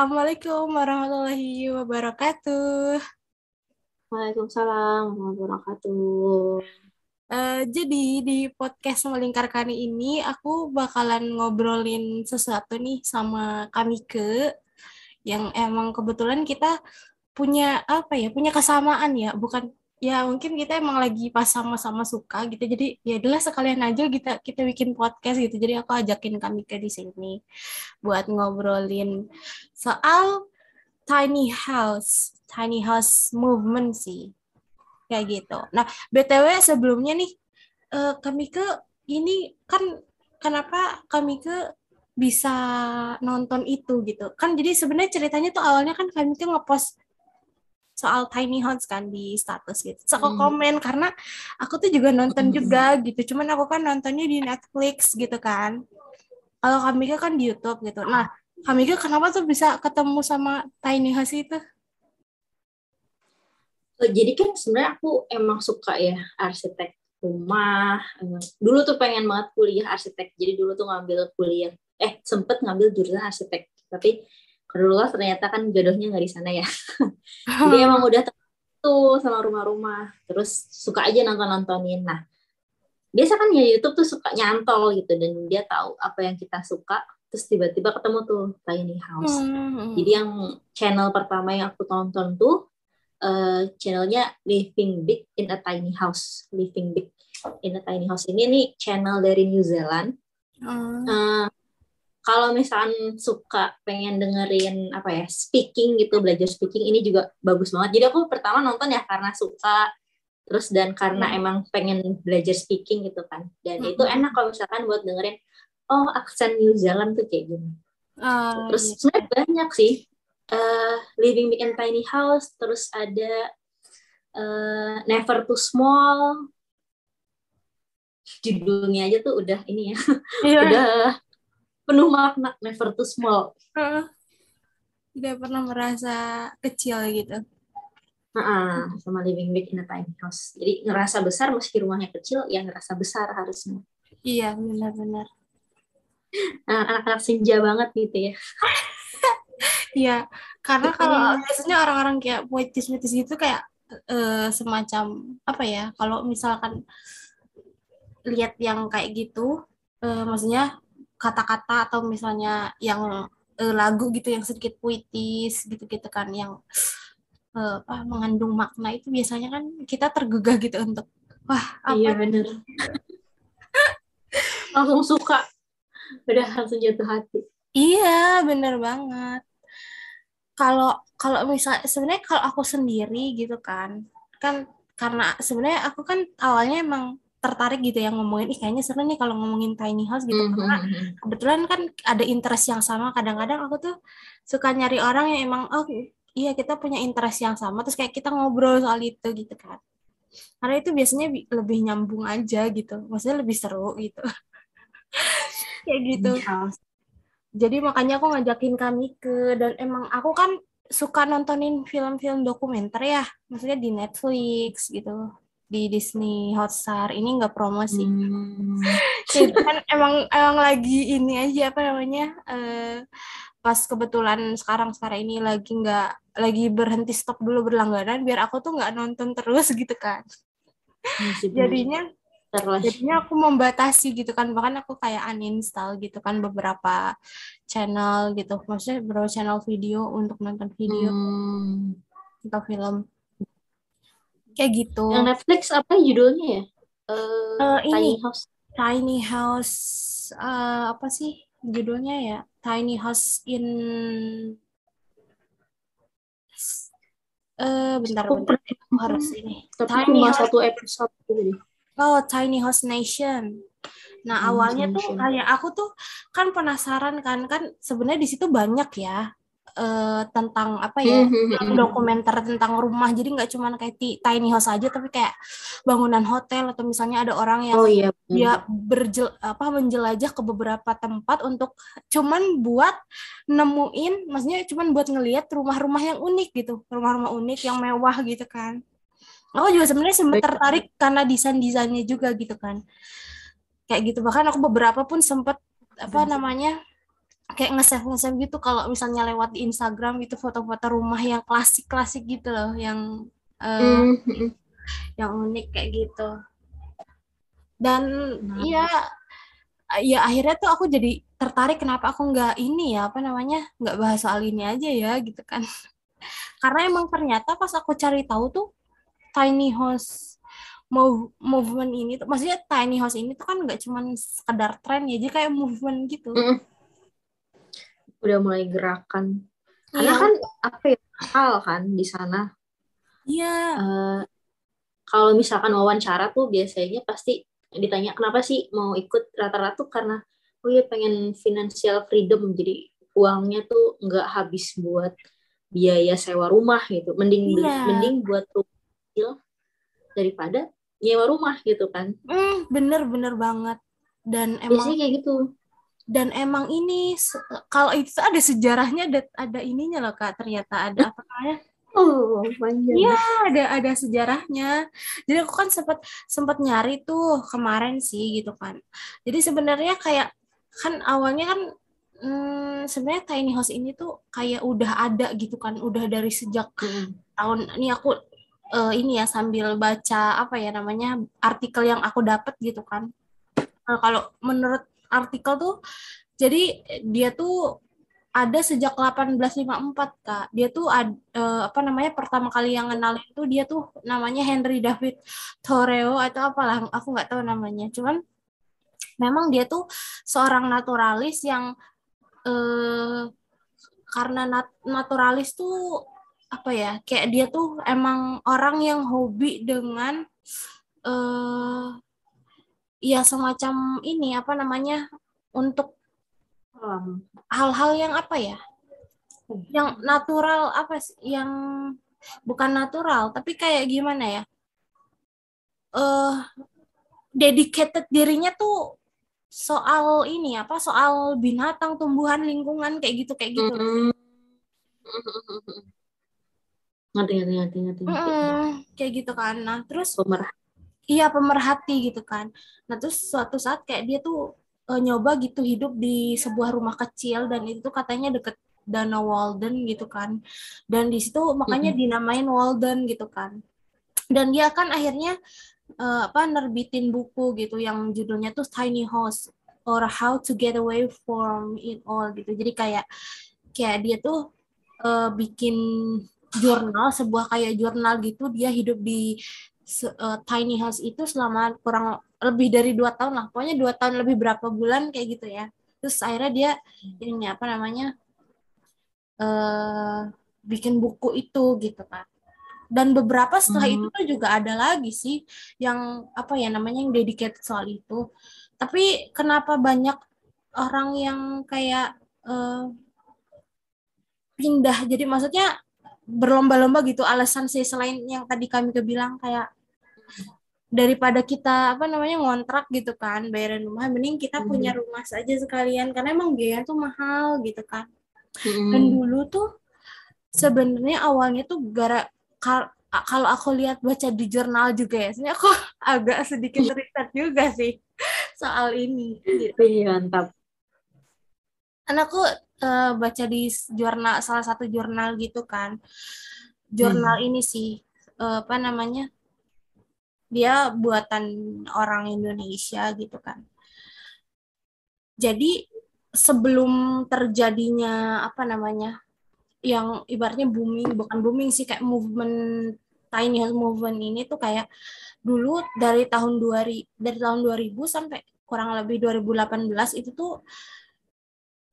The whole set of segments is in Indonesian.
Assalamualaikum warahmatullahi wabarakatuh. Waalaikumsalam warahmatullahi wabarakatuh. Uh, jadi di podcast melingkar kali ini aku bakalan ngobrolin sesuatu nih sama Kamike yang emang kebetulan kita punya apa ya punya kesamaan ya bukan ya mungkin kita emang lagi pas sama-sama suka gitu. Jadi ya adalah sekalian aja kita kita bikin podcast gitu. Jadi aku ajakin kami ke di sini buat ngobrolin soal tiny house tiny house movement sih. Kayak gitu. Nah btw sebelumnya nih uh, kami ke ini kan kenapa kami ke bisa nonton itu gitu. Kan jadi sebenarnya ceritanya tuh awalnya kan kami tuh ngepost soal tiny house kan di status gitu. So aku hmm. komen karena aku tuh juga nonton hmm. juga gitu. Cuman aku kan nontonnya di Netflix gitu kan. Kalau kami kan di YouTube gitu. Nah, kami kenapa tuh bisa ketemu sama tiny house itu? Oh, jadi kan sebenarnya aku emang suka ya arsitek rumah. Dulu tuh pengen banget kuliah arsitek. Jadi dulu tuh ngambil kuliah. Eh, sempet ngambil jurusan arsitek. Tapi Kedua ternyata kan jodohnya nggak di sana ya. Jadi emang udah tuh sama rumah-rumah. Terus suka aja nonton-nontonin. Nah, biasa kan ya YouTube tuh suka nyantol gitu dan dia tahu apa yang kita suka. Terus tiba-tiba ketemu tuh Tiny House. Hmm. Jadi yang channel pertama yang aku tonton tuh uh, channelnya Living Big in a Tiny House. Living Big in a Tiny House ini nih channel dari New Zealand. Hmm. Uh, kalau misalkan suka pengen dengerin apa ya speaking gitu belajar speaking ini juga bagus banget jadi aku pertama nonton ya karena suka terus dan karena hmm. emang pengen belajar speaking gitu kan dan hmm. itu enak kalau misalkan buat dengerin oh aksen New Zealand tuh kayak gini oh, terus iya. sebenarnya banyak sih uh, Living Big and Tiny House terus ada uh, Never Too Small judulnya aja tuh udah ini ya yeah. udah penuh makna never too small. Tidak pernah merasa kecil gitu. Uh, sama living big in a tiny house. Jadi ngerasa besar meski rumahnya kecil ya ngerasa besar harusnya. Iya benar-benar. Nah, anak-anak senja banget gitu ya. Iya, karena kalau biasanya orang-orang kayak puitis-puitis gitu kayak uh, semacam apa ya? Kalau misalkan lihat yang kayak gitu, uh, maksudnya kata-kata atau misalnya yang uh, lagu gitu yang sedikit puitis gitu-gitu kan yang uh, apa mengandung makna itu biasanya kan kita tergugah gitu untuk wah apa iya bener. Langsung suka. Udah langsung jatuh hati. Iya bener banget. Kalau kalau misalnya sebenarnya kalau aku sendiri gitu kan kan karena sebenarnya aku kan awalnya emang tertarik gitu yang ngomongin ih kayaknya seru nih kalau ngomongin tiny house gitu. Mm -hmm. karena hmm, hmm. kebetulan kan ada interest yang sama kadang-kadang aku tuh suka nyari orang yang emang oh iya kita punya interest yang sama terus kayak kita ngobrol soal itu gitu kan. Karena itu biasanya lebih nyambung aja gitu maksudnya lebih seru gitu. Kayak gitu. Jadi makanya aku ngajakin kami ke dan emang aku kan suka nontonin film-film dokumenter ya maksudnya di Netflix gitu di Disney Hotstar. Ini nggak promosi hmm. kan emang emang lagi ini aja apa namanya uh, pas kebetulan sekarang sekarang ini lagi nggak lagi berhenti stop dulu berlangganan biar aku tuh nggak nonton terus gitu kan. Jadinya terus. jadinya aku membatasi gitu kan. Bahkan aku kayak uninstall gitu kan beberapa channel gitu. Maksudnya beberapa channel video untuk nonton video. Hmm. atau film kayak gitu. Yang Netflix apa judulnya ya? Uh, uh, Tiny ini, House. Tiny House uh, apa sih judulnya ya? Tiny House in uh, bentar oh, bentar. aku harus ini. tapi Tiny cuma House... satu episode gitu oh Tiny House Nation. Nah hmm, awalnya tuh kayak aku tuh kan penasaran kan kan sebenarnya di situ banyak ya uh, tentang apa ya mm-hmm. dokumenter tentang rumah. Jadi nggak cuma kayak tiny house aja tapi kayak bangunan hotel atau misalnya ada orang yang oh, iya. dia berjel apa menjelajah ke beberapa tempat untuk cuman buat nemuin maksudnya cuman buat ngelihat rumah-rumah yang unik gitu rumah-rumah unik yang mewah gitu kan. Aku juga sebenarnya sempat tertarik karena desain desainnya juga gitu kan. Kayak gitu bahkan aku beberapa pun sempat apa namanya kayak nge-save nge-save gitu. Kalau misalnya lewat di Instagram itu foto-foto rumah yang klasik-klasik gitu loh yang uh, mm. yang unik kayak gitu. Dan nah. ya ya akhirnya tuh aku jadi tertarik kenapa aku nggak ini ya apa namanya nggak bahas soal ini aja ya gitu kan. Karena emang ternyata pas aku cari tahu tuh tiny house move, movement ini tuh maksudnya tiny house ini tuh kan nggak cuma sekedar tren ya jadi kayak movement gitu. Mm udah mulai gerakan. Karena iya. kan apa ya hal kan di sana. Iya. Uh, kalau misalkan wawancara tuh biasanya pasti ditanya kenapa sih mau ikut? Rata-rata karena oh ya pengen financial freedom jadi uangnya tuh nggak habis buat biaya sewa rumah gitu. Mending iya. mending buat rumah daripada nyewa rumah gitu kan. Mm, bener bener banget. Dan emang biasanya kayak gitu dan emang ini kalau itu ada sejarahnya ada ada ininya loh kak ternyata ada apa namanya Oh, panjang. Iya, ada ada sejarahnya. Jadi aku kan sempat sempat nyari tuh kemarin sih gitu kan. Jadi sebenarnya kayak kan awalnya kan hmm, sebenarnya tiny house ini tuh kayak udah ada gitu kan, udah dari sejak hmm. tahun ini aku uh, ini ya sambil baca apa ya namanya artikel yang aku dapat gitu kan. kalau menurut artikel tuh jadi dia tuh ada sejak 1854 kak. Dia tuh ad, uh, apa namanya pertama kali yang kenal itu dia tuh namanya Henry David Thoreau atau apalah aku nggak tahu namanya. Cuman memang dia tuh seorang naturalis yang uh, karena nat naturalis tuh apa ya kayak dia tuh emang orang yang hobi dengan uh, ya semacam ini apa namanya untuk hal-hal yang apa ya? Yang natural apa sih yang bukan natural tapi kayak gimana ya? Eh uh, dedicated dirinya tuh soal ini apa soal binatang tumbuhan lingkungan kayak gitu kayak gitu. Mm. ngerti ngerti ngerti ngerti, Mm, kayak gitu kan. Nah terus pemerhati iya pemerhati gitu kan. Nah terus suatu saat kayak dia tuh uh, nyoba gitu hidup di sebuah rumah kecil dan itu katanya deket Danau Walden gitu kan. Dan di situ makanya mm-hmm. dinamain Walden gitu kan. Dan dia kan akhirnya uh, apa nerbitin buku gitu yang judulnya tuh Tiny House or How to Get Away from It All gitu. Jadi kayak kayak dia tuh uh, bikin jurnal sebuah kayak jurnal gitu dia hidup di uh, tiny house itu selama kurang lebih dari dua tahun lah. Pokoknya dua tahun lebih berapa bulan kayak gitu ya. Terus akhirnya dia ini apa namanya uh, bikin buku itu gitu kan dan beberapa setelah hmm. itu tuh juga ada lagi sih yang apa ya namanya yang dedicated soal itu. Tapi kenapa banyak orang yang kayak uh, pindah? Jadi maksudnya berlomba-lomba gitu alasan sih selain yang tadi kami kebilang kayak daripada kita apa namanya ngontrak gitu kan bayaran rumah mending kita hmm. punya rumah saja sekalian karena emang biaya tuh mahal gitu kan hmm. dan dulu tuh sebenarnya awalnya tuh gara kalau aku lihat baca di jurnal juga ya sebenarnya aku agak sedikit riset juga sih soal ini gitu. Iya, mantap anakku uh, baca di jurnal salah satu jurnal gitu kan jurnal hmm. ini sih uh, apa namanya dia buatan orang Indonesia gitu kan. Jadi sebelum terjadinya apa namanya yang ibaratnya booming bukan booming sih kayak movement tiny house movement ini tuh kayak dulu dari tahun 2000 dari tahun 2000 sampai kurang lebih 2018 itu tuh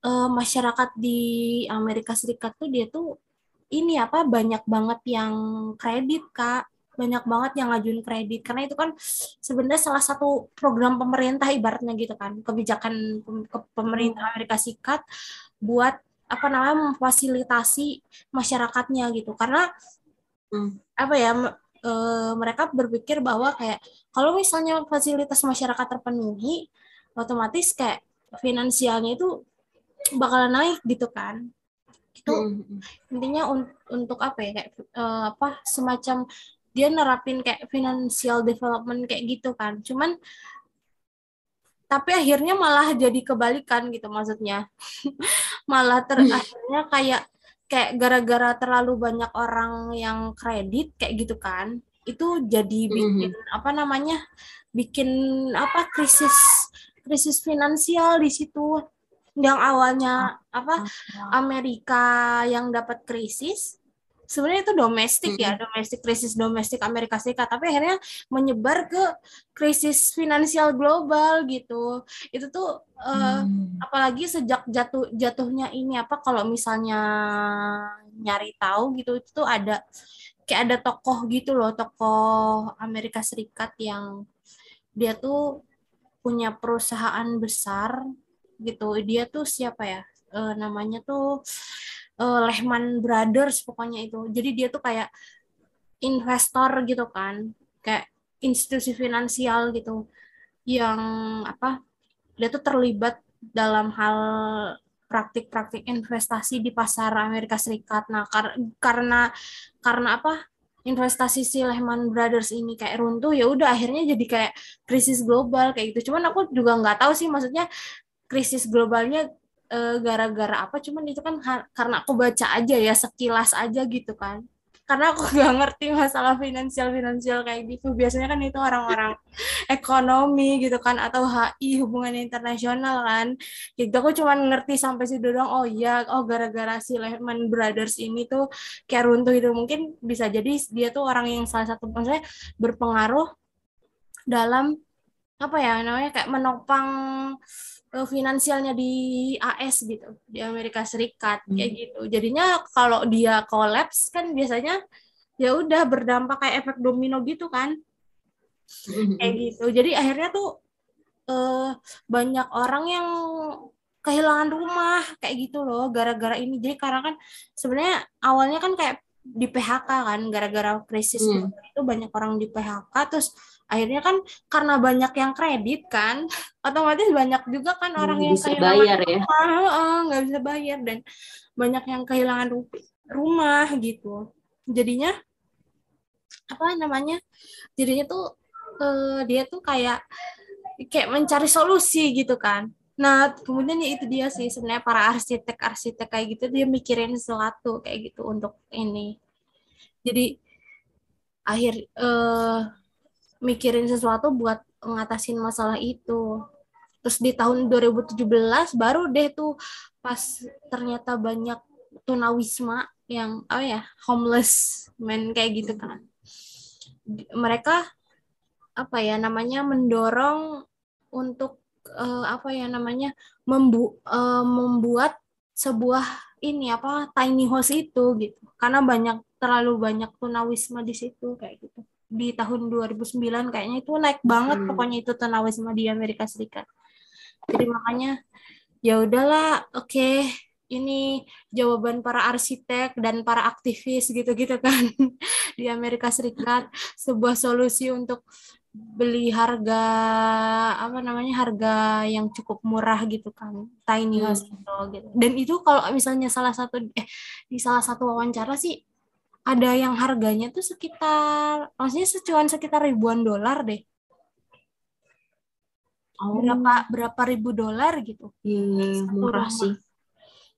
uh, masyarakat di Amerika Serikat tuh dia tuh ini apa banyak banget yang kredit kak banyak banget yang ngajuin kredit. Karena itu kan sebenarnya salah satu program pemerintah ibaratnya gitu kan. Kebijakan ke pemerintah Amerika Serikat buat apa namanya memfasilitasi masyarakatnya gitu. Karena hmm. apa ya e, mereka berpikir bahwa kayak kalau misalnya fasilitas masyarakat terpenuhi otomatis kayak finansialnya itu bakalan naik gitu kan. Itu hmm, hmm. intinya un untuk apa ya kayak uh, apa semacam dia nerapin kayak financial development kayak gitu kan. Cuman tapi akhirnya malah jadi kebalikan gitu maksudnya. Malah ter Hmm. akhirnya kayak kayak gara-gara terlalu banyak orang yang kredit kayak gitu kan itu jadi bikin apa namanya bikin apa krisis krisis finansial di situ. Yang awalnya apa Amerika yang dapat krisis sebenarnya itu domestik ya domestik krisis domestik Amerika Serikat tapi akhirnya menyebar ke krisis finansial global gitu. Itu tuh Hmm. apalagi sejak jatuh jatuhnya ini apa kalau misalnya nyari tahu gitu itu tuh ada kayak ada tokoh gitu loh tokoh Amerika Serikat yang dia tuh punya perusahaan besar gitu. Dia tuh siapa ya? Eh, namanya tuh eh, Lehman Brothers pokoknya itu jadi dia tuh kayak investor gitu kan kayak institusi finansial gitu yang apa dia tuh terlibat dalam hal praktik-praktik investasi di pasar Amerika Serikat. Nah, kar- karena karena apa? investasi si Lehman Brothers ini kayak runtuh ya udah akhirnya jadi kayak krisis global kayak gitu. Cuman aku juga nggak tahu sih maksudnya krisis globalnya eh, gara-gara apa cuman itu kan karena aku baca aja ya sekilas aja gitu kan. Karena aku nggak ngerti masalah finansial finansial kayak gitu. Biasanya kan itu orang-orang ekonomi gitu kan atau HI hubungan internasional kan. Gitu aku cuma ngerti sampai situ doang. Oh iya oh gara-gara si Lehman Brothers ini tuh kayak runtuh itu mungkin bisa jadi dia tuh orang yang salah satu maksudnya berpengaruh dalam apa ya namanya kayak menopang finansialnya di AS gitu di Amerika Serikat kayak Hmm. gitu. Jadinya kalau dia kolaps kan biasanya ya udah berdampak kayak efek domino gitu kan. Kayak gitu. Jadi akhirnya tuh eh, banyak orang yang kehilangan rumah kayak gitu loh gara-gara ini. Jadi karena kan sebenarnya awalnya kan kayak di PHK kan gara-gara krisis Hmm. itu banyak orang di PHK terus akhirnya kan karena banyak yang kredit kan otomatis banyak juga kan orang Nggak yang bisa kehilangan bayar ya. rumah heeh, nggak bisa bayar dan banyak yang kehilangan ru- rumah gitu. Jadinya apa namanya jadinya tuh eh, dia tuh kayak kayak mencari solusi gitu kan. Nah kemudian ya itu dia sih sebenarnya para arsitek arsitek kayak gitu dia mikirin sesuatu kayak gitu untuk ini. Jadi akhir eh, mikirin sesuatu buat ngatasin masalah itu. Terus di tahun 2017 baru deh tuh pas ternyata banyak tunawisma yang apa ya homeless men kayak gitu kan. Mereka apa ya namanya mendorong untuk eh, apa ya namanya membu eh, membuat sebuah ini apa tiny house itu gitu. Karena banyak terlalu banyak tunawisma di situ kayak gitu di tahun 2009 kayaknya itu naik banget Hmm. pokoknya itu tunawisma di Amerika Serikat jadi makanya ya udahlah oke ini jawaban para arsitek dan para aktivis gitu-gitu kan di Amerika Serikat sebuah solusi untuk beli harga apa namanya harga yang cukup murah gitu kan tiny house Hmm. gitu, gitu. dan itu kalau misalnya salah satu eh di salah satu wawancara sih ada yang harganya tuh sekitar maksudnya secuan sekitar ribuan dolar deh Oh, berapa berapa ribu dolar gitu iya, murah sih.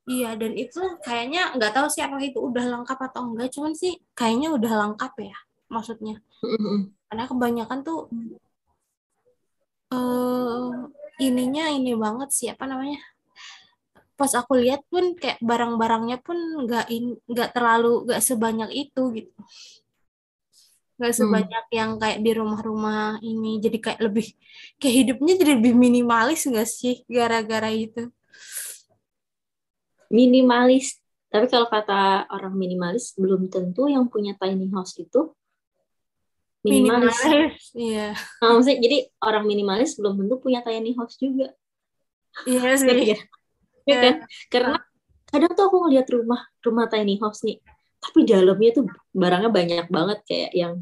Iya, dan itu kayaknya nggak tahu sih apakah itu udah lengkap atau enggak, cuman sih kayaknya udah lengkap ya, maksudnya. Karena kebanyakan tuh eh ininya ini banget sih apa namanya? Pas aku lihat pun kayak barang-barangnya pun nggak nggak terlalu nggak sebanyak itu gitu. Nggak Hmm. sebanyak yang kayak di rumah-rumah ini. Jadi kayak lebih kayak hidupnya jadi lebih minimalis nggak sih gara-gara itu? Minimalis. Tapi kalau kata orang minimalis, belum tentu yang punya tiny house itu minimalis. Iya. Nah, maksudnya, jadi orang minimalis belum tentu punya tiny house juga. Iya sih. Iya kan? Karena kadang tuh aku ngeliat rumah rumah tiny house nih, tapi dalamnya tuh barangnya banyak banget kayak yang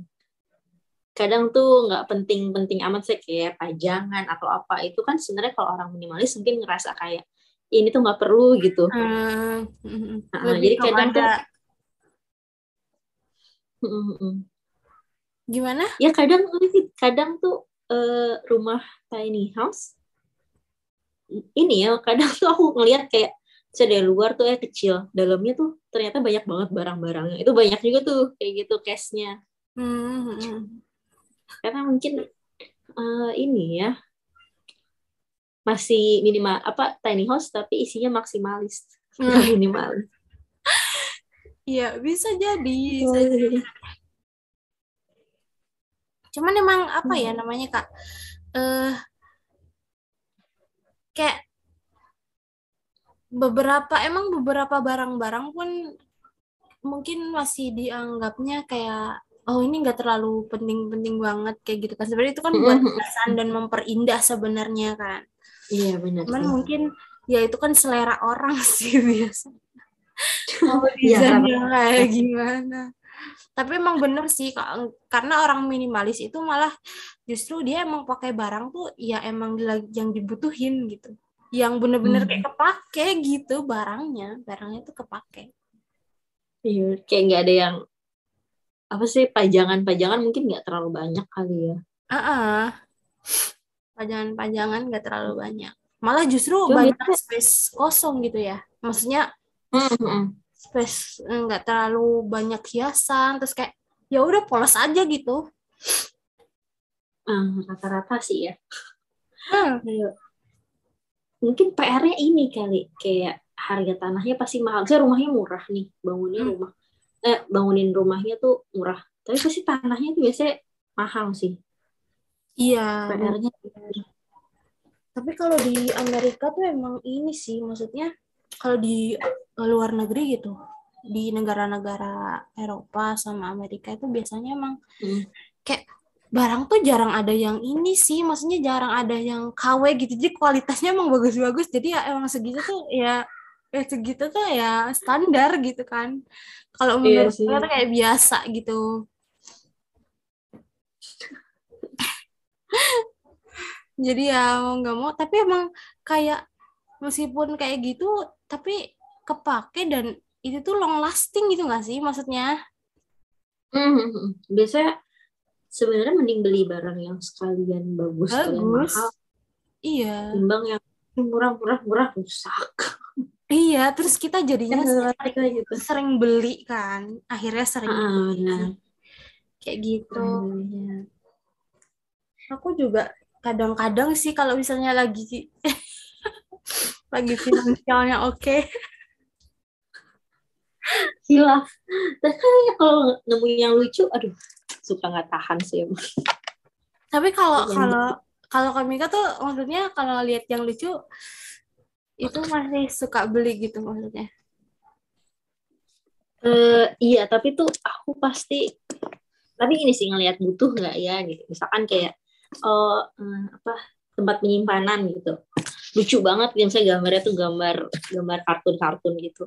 kadang tuh nggak penting-penting amat sih kayak pajangan atau apa itu kan sebenarnya kalau orang minimalis mungkin ngerasa kayak ini tuh nggak perlu gitu. Hmm, mm, Nah, lebih jadi kadang kepada Mm-mm. gimana? Ya kadang kadang tuh eh, rumah tiny house ini ya kadang tuh aku ngeliat kayak dari luar tuh ya kecil dalamnya tuh ternyata banyak banget barang-barangnya itu banyak juga tuh kayak gitu case-nya Hmm. karena mungkin uh, ini ya masih minimal apa tiny house tapi isinya maksimalis Hmm. minimalis Iya, bisa jadi. Bisa jadi. Cuman emang apa ya namanya Kak? Eh kayak beberapa emang beberapa barang-barang pun mungkin masih dianggapnya kayak oh ini nggak terlalu penting-penting banget kayak gitu kan. Sebenarnya itu kan buat kesan dan memperindah sebenarnya kan. Iya benar cuman mungkin ya itu kan selera orang sih biasa mau Iya, desainnya kayak gimana tapi emang bener sih karena orang minimalis itu malah justru dia emang pakai barang tuh ya emang yang dibutuhin gitu. Yang bener-bener Hmm. kayak kepake gitu barangnya. Barangnya tuh kepake. Iya, kayak nggak ada yang apa sih pajangan-pajangan mungkin nggak terlalu banyak kali ya. Ah pajangan-pajangan nggak terlalu banyak. Malah justru Cuma banyak biasanya- space kosong gitu ya. Maksudnya Hmm, space eh, nggak terlalu banyak hiasan terus kayak ya udah polos aja gitu. Ah, rata-rata sih ya. Hmm. Mungkin PR-nya ini kali kayak harga tanahnya pasti mahal. Saya rumahnya murah nih bangunin Hmm. rumah. Eh bangunin rumahnya tuh murah. Tapi pasti tanahnya tuh biasanya mahal sih. Iya. PR-nya Tapi kalau di Amerika tuh emang ini sih, maksudnya kalau di luar negeri gitu, di negara-negara Eropa sama Amerika itu biasanya emang Hmm. kayak barang tuh jarang ada yang ini sih, maksudnya jarang ada yang KW gitu, jadi kualitasnya emang bagus-bagus, jadi ya emang segitu tuh ya, ya segitu tuh ya standar gitu kan. Kalau Iya menurut saya tuh kayak biasa gitu. Jadi ya mau nggak mau, tapi emang kayak meskipun kayak gitu, tapi kepake dan itu tuh long lasting gitu nggak sih maksudnya? Hmm, biasanya sebenarnya mending beli barang yang sekalian bagus, Bagus. mahal, Iya, timbang yang murah-murah murah rusak. iya. Terus kita jadinya balik lagi gitu. sering beli kan, akhirnya sering Ah, beli benar. kayak gitu. Iya. Aku juga kadang-kadang sih kalau misalnya lagi lagi finansialnya oke, Hilaf. Tapi kan ya kalau nemu yang lucu, aduh, suka nggak tahan sih emang. Tapi kalau kalau kalau Kamika tuh maksudnya kalau lihat yang lucu itu masih suka beli gitu maksudnya. Eh, iya, tapi tuh aku pasti, tapi ini sih ngelihat butuh nggak ya gitu. Misalkan kayak oh eh, apa tempat penyimpanan gitu, lucu banget gitu. Misalnya gambarnya tuh gambar gambar kartun-kartun gitu.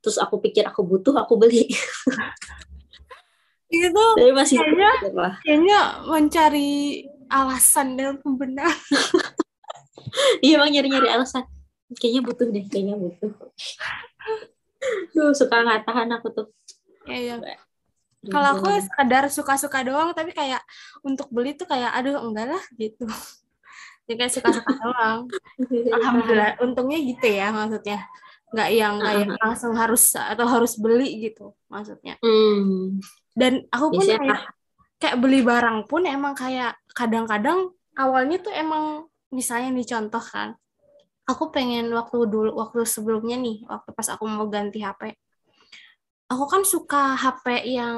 Terus aku pikir aku butuh, aku beli. Itu Tapi masih Kayaknya- lah. kayaknya mencari alasan dan pembenaran. Iya emang nyari-nyari alasan. Kayaknya butuh deh, kayaknya butuh. Duh, suka nggak tahan aku tuh. Ya, ya. Kalau aku sekadar suka-suka doang, tapi kayak untuk beli tuh kayak aduh enggak lah gitu. Jadi kayak suka-suka doang. Alhamdulillah, untungnya gitu ya maksudnya. Nggak yang kayak langsung harus atau harus beli gitu maksudnya. Hmm, Dan aku pun kayak, kayak beli barang pun emang kayak kadang-kadang awalnya tuh emang misalnya nih contoh kan. Aku pengen waktu dulu waktu sebelumnya nih, waktu pas aku mau ganti HP. Aku kan suka HP yang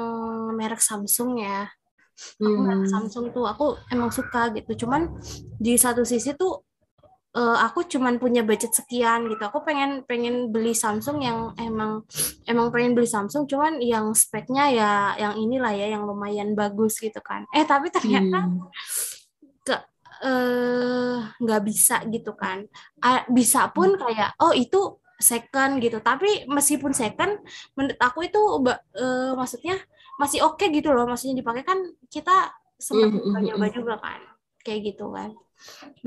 merek Samsung ya. Aku hmm, Samsung tuh aku emang suka gitu. Cuman di satu sisi tuh eh, aku cuman punya budget sekian gitu. Aku pengen pengen beli Samsung yang emang emang pengen beli Samsung, cuman yang speknya ya yang inilah ya yang lumayan bagus gitu kan. Eh tapi ternyata hmm. ke eh nggak bisa gitu kan. Ah, bisa pun kayak oh itu second gitu. Tapi meskipun second, menurut aku itu eh, maksudnya masih oke gitu loh. Maksudnya dipakai kan kita sempat Mhm, mhm, nyoba juga kan, kayak gitu kan.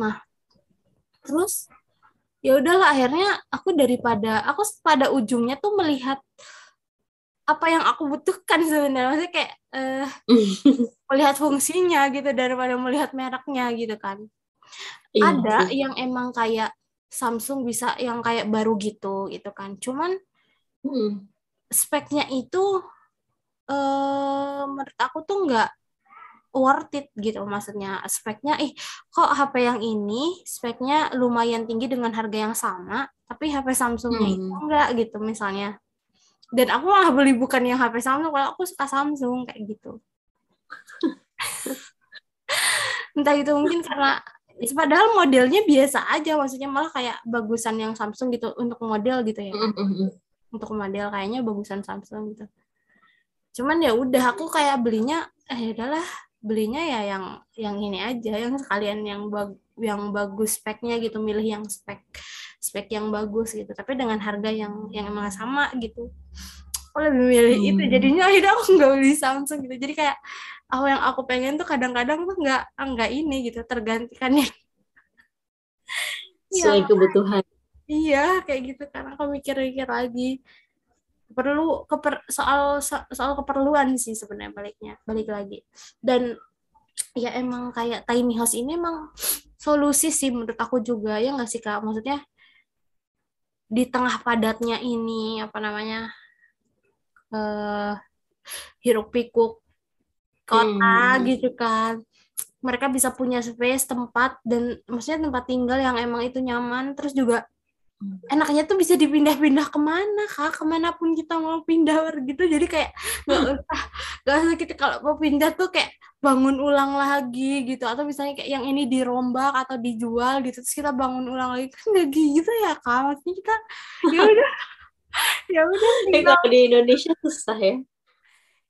Nah terus ya udahlah akhirnya aku daripada aku pada ujungnya tuh melihat apa yang aku butuhkan sebenarnya maksudnya kayak eh, melihat fungsinya gitu daripada melihat mereknya gitu kan Iya ada sih. yang emang kayak Samsung bisa yang kayak baru gitu gitu kan cuman Hmm. speknya itu eh menurut aku tuh nggak worth it gitu maksudnya speknya ih kok HP yang ini speknya lumayan tinggi dengan harga yang sama tapi HP Samsungnya itu Hmm. enggak gitu misalnya dan aku malah beli bukan yang HP Samsung kalau aku suka Samsung kayak gitu entah itu mungkin karena padahal modelnya biasa aja maksudnya malah kayak bagusan yang Samsung gitu untuk model gitu ya hmm. untuk model kayaknya bagusan Samsung gitu. Cuman ya udah aku kayak belinya eh ya udahlah belinya ya yang yang ini aja yang sekalian yang bag, yang bagus speknya gitu milih yang spek spek yang bagus gitu tapi dengan harga yang yang emang sama gitu aku lebih milih itu Hmm. jadinya akhirnya aku nggak beli Samsung gitu jadi kayak apa yang aku pengen tuh kadang-kadang tuh nggak nggak ini gitu tergantikannya Sesuai kebutuhan. Iya, kayak gitu kan. Aku mikir-mikir lagi. Perlu keper, soal so- soal keperluan sih sebenarnya baliknya, balik lagi. Dan ya emang kayak tiny house ini emang solusi sih menurut aku juga ya nggak sih Kak? Maksudnya di tengah padatnya ini apa namanya? eh hiruk pikuk kota Hmm. gitu kan. Mereka bisa punya space, tempat dan maksudnya tempat tinggal yang emang itu nyaman, terus juga enaknya tuh bisa dipindah-pindah ke mana kak? Ke mana pun kita mau pindah gitu. Jadi kayak nggak usah nggak usah kita kalau mau pindah tuh kayak bangun ulang lagi gitu. Atau misalnya kayak yang ini dirombak atau dijual gitu terus kita bangun ulang lagi. Kan nggak gitu ya kak? Maksudnya kita ya udah ya udah Eh, tinggal kalau di Indonesia susah ya.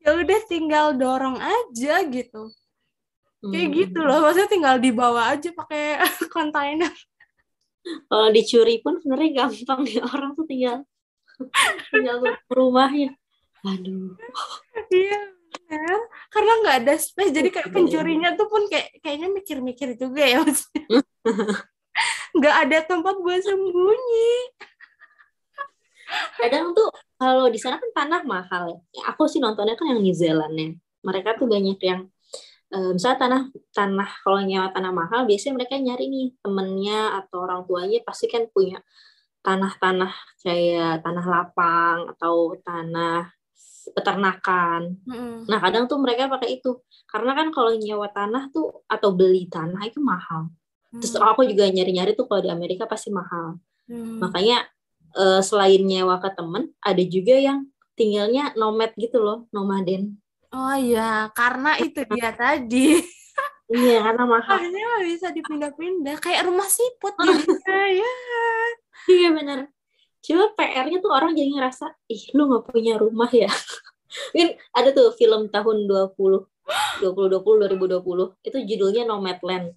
ya udah tinggal dorong aja gitu. Kayak Hmm. gitu loh. Maksudnya tinggal dibawa aja pakai kontainer Kalau dicuri pun sebenarnya gampang ya orang tuh tinggal tinggal ke rumahnya. Aduh. Iya, bener. karena nggak ada space, jadi kayak pencurinya tuh pun kayak kayaknya mikir-mikir juga ya maksudnya. Nggak ada tempat buat sembunyi. Kadang tuh kalau di sana kan tanah mahal. Ya, Aku sih nontonnya kan yang New Zealand ya. Mereka tuh banyak yang eh, misalnya tanah tanah kalau nyewa tanah mahal biasanya mereka nyari nih temennya atau orang tuanya pasti kan punya tanah-tanah kayak tanah lapang atau tanah peternakan. Mm-mm. Nah, kadang tuh mereka pakai itu. Karena kan kalau nyewa tanah tuh atau beli tanah itu mahal. Terus Hmm. aku juga nyari-nyari tuh kalau di Amerika pasti mahal. Hmm. Makanya eh, selain nyewa ke temen, ada juga yang tinggalnya nomad gitu loh, nomaden. Oh iya, karena itu dia tadi. Iya, karena mahal. Akhirnya bisa dipindah-pindah, kayak rumah siput jadinya ya. Iya bener. Cuma PR-nya tuh orang jadi ngerasa, ih lu gak punya rumah ya. Mungkin ada tuh film tahun 20, 2020, 2020, itu judulnya Nomadland.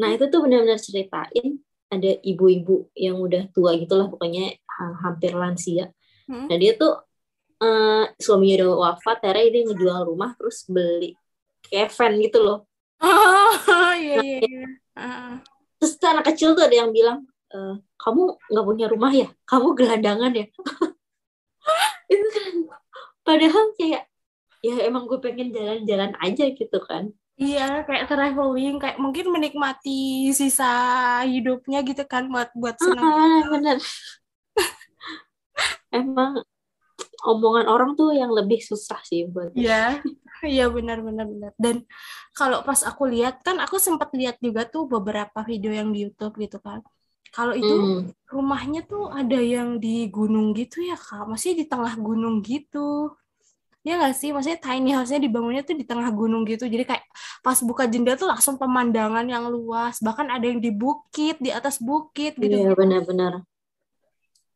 Nah itu tuh benar-benar ceritain ada ibu-ibu yang udah tua gitu lah, pokoknya ha- hampir lansia. Hmm. Nah dia tuh eh, suaminya udah wafat, akhirnya dia ngejual rumah terus beli van gitu loh. Oh iya iya. iya. Ah. Terus anak kecil tuh ada yang bilang, "Eh, kamu nggak punya rumah ya? Kamu gelandangan ya? itu kan padahal kayak ya emang gue pengen jalan-jalan aja gitu kan. Iya, kayak traveling, kayak mungkin menikmati sisa hidupnya gitu kan buat buat senang. Ah, bener. emang omongan orang tuh yang lebih susah sih buat Iya, iya benar benar benar. Dan kalau pas aku lihat kan aku sempat lihat juga tuh beberapa video yang di YouTube gitu kan. Kalau itu Hmm. rumahnya tuh ada yang di gunung gitu ya Kak, masih di tengah gunung gitu. Ya nggak sih? Maksudnya tiny house-nya dibangunnya tuh di tengah gunung gitu. Jadi kayak pas buka jendela tuh langsung pemandangan yang luas. Bahkan ada yang di bukit, di atas bukit gitu. Iya benar-benar.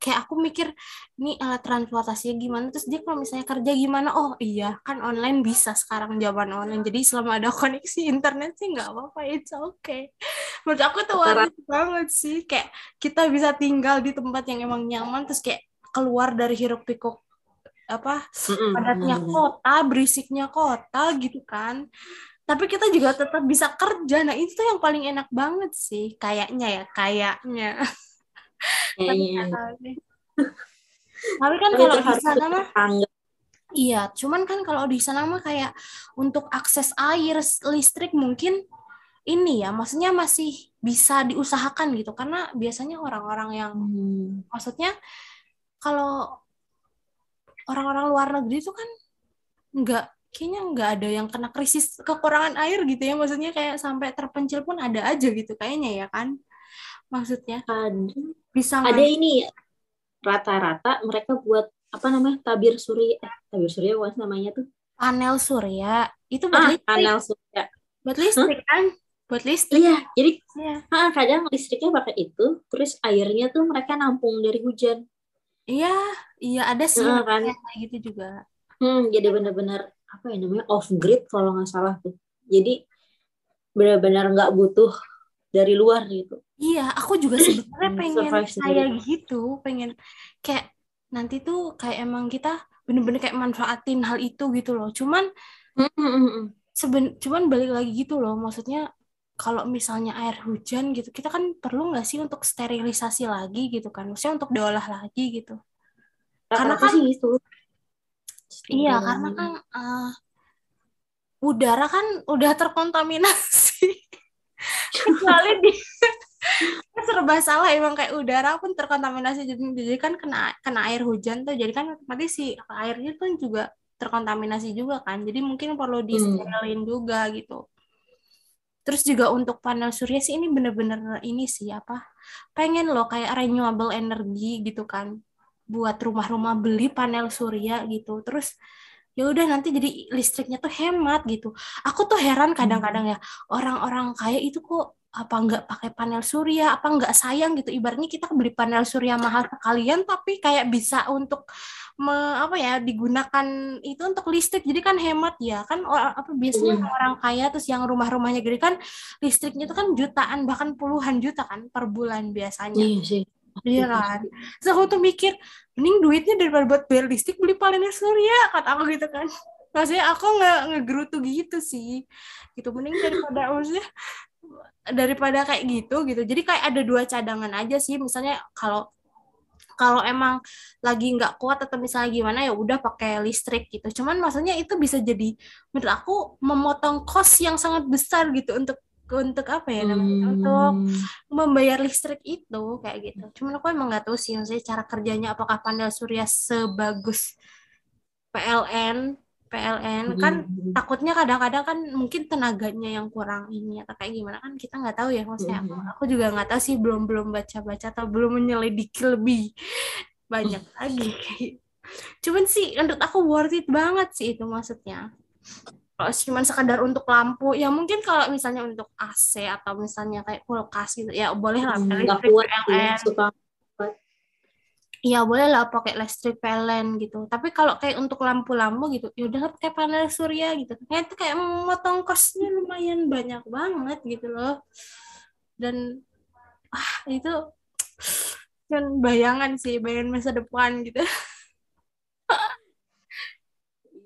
Kayak aku mikir ini alat transportasinya gimana? Terus dia kalau misalnya kerja gimana? Oh iya kan online bisa sekarang zaman online jadi selama ada koneksi internet sih nggak apa-apa it's okay. Menurut aku tuh worth banget sih kayak kita bisa tinggal di tempat yang emang nyaman terus kayak keluar dari hiruk pikuk apa padatnya kota berisiknya kota gitu kan. Tapi kita juga tetap bisa kerja. Nah itu tuh yang paling enak banget sih kayaknya ya kayaknya deh. Tapi kan kalau di sana mah iya, cuman kan kalau di sana mah kayak untuk akses air, listrik mungkin ini ya maksudnya masih bisa diusahakan gitu. Karena biasanya orang-orang yang Hmm. maksudnya kalau orang-orang luar negeri itu kan nggak kayaknya nggak ada yang kena krisis kekurangan air gitu ya. Maksudnya kayak sampai terpencil pun ada aja gitu kayaknya ya kan maksudnya? Ada, bisa ada ini rata-rata mereka buat apa namanya tabir surya. Eh, tabir surya bukan namanya tuh? Panel surya. Itu buat ah listrik. panel surya. Buat listrik kan? Buat listrik. Iya jadi ya ah, kadang listriknya pakai itu terus airnya tuh mereka nampung dari hujan. Iya iya ada sih Heeh, kan? kayak gitu juga. Hmm jadi benar-benar apa ya namanya off grid kalau nggak salah tuh. Jadi benar-benar nggak butuh dari luar gitu Iya, aku juga sebenarnya Hmm, pengen kayak gitu, pengen kayak nanti tuh kayak emang kita bener-bener kayak manfaatin hal itu gitu loh. Cuman Hmm, hmm, seben, cuman balik lagi gitu loh, maksudnya kalau misalnya air hujan gitu, kita kan perlu nggak sih untuk sterilisasi lagi gitu kan, maksudnya untuk diolah lagi gitu. Karena Rata-rata kan- sih gitu Iya, karena kan eh, udara kan udah terkontaminasi. Kecuali di serba salah emang kayak udara pun terkontaminasi. Jadi, jadi kan kena kena air hujan tuh. Jadi kan otomatis si airnya tuh juga terkontaminasi juga kan. Jadi mungkin perlu di sterilin juga gitu. Terus juga untuk panel surya sih ini bener-bener ini sih apa pengen loh kayak renewable energy gitu kan. Buat rumah-rumah beli panel surya gitu. Terus ya udah nanti jadi listriknya tuh hemat gitu. Aku tuh heran kadang-kadang ya orang-orang kaya itu kok apa nggak pakai panel surya apa nggak sayang gitu. Ibaratnya kita beli panel surya mahal sekalian tapi kayak bisa untuk me, apa ya digunakan itu untuk listrik. Jadi kan hemat ya. Kan or- apa biasanya Iya. orang kaya terus yang rumah-rumahnya gede kan listriknya itu kan jutaan bahkan puluhan juta kan per bulan biasanya. Iya sih Iya kan. Terus aku tuh mikir, mending duitnya daripada buat bayar listrik beli panel surya, kata aku gitu kan. Maksudnya aku nggak ngegerutu gitu sih. Gitu mending daripada maksudnya daripada kayak gitu gitu. Jadi kayak ada dua cadangan aja sih. Misalnya kalau kalau emang lagi nggak kuat atau misalnya gimana ya udah pakai listrik gitu. Cuman maksudnya itu bisa jadi menurut aku memotong kos yang sangat besar gitu untuk untuk apa ya namanya untuk membayar listrik itu kayak gitu. Cuman aku emang nggak tahu sih maksudnya cara kerjanya apakah panel surya sebagus PLN PLN kan Hmm. takutnya kadang-kadang kan mungkin tenaganya yang kurang ini atau kayak gimana kan kita nggak tahu ya maksudnya aku, Mhm. aku juga nggak tahu sih belum belum baca-baca atau belum menyelidiki lebih banyak lagi kayak cuman sih menurut aku worth it banget sih itu maksudnya kalau cuma sekadar untuk lampu ya mungkin kalau misalnya untuk AC atau misalnya kayak kulkas gitu ya boleh lah Hmm, listrik PLN suka Iya boleh lah pakai listrik PLN gitu. Tapi kalau kayak untuk lampu-lampu gitu, ya udah pakai panel surya gitu. Kayak itu kayak memotong kosnya lumayan banyak banget gitu loh. Dan ah itu kan bayangan sih, bayangan masa depan gitu.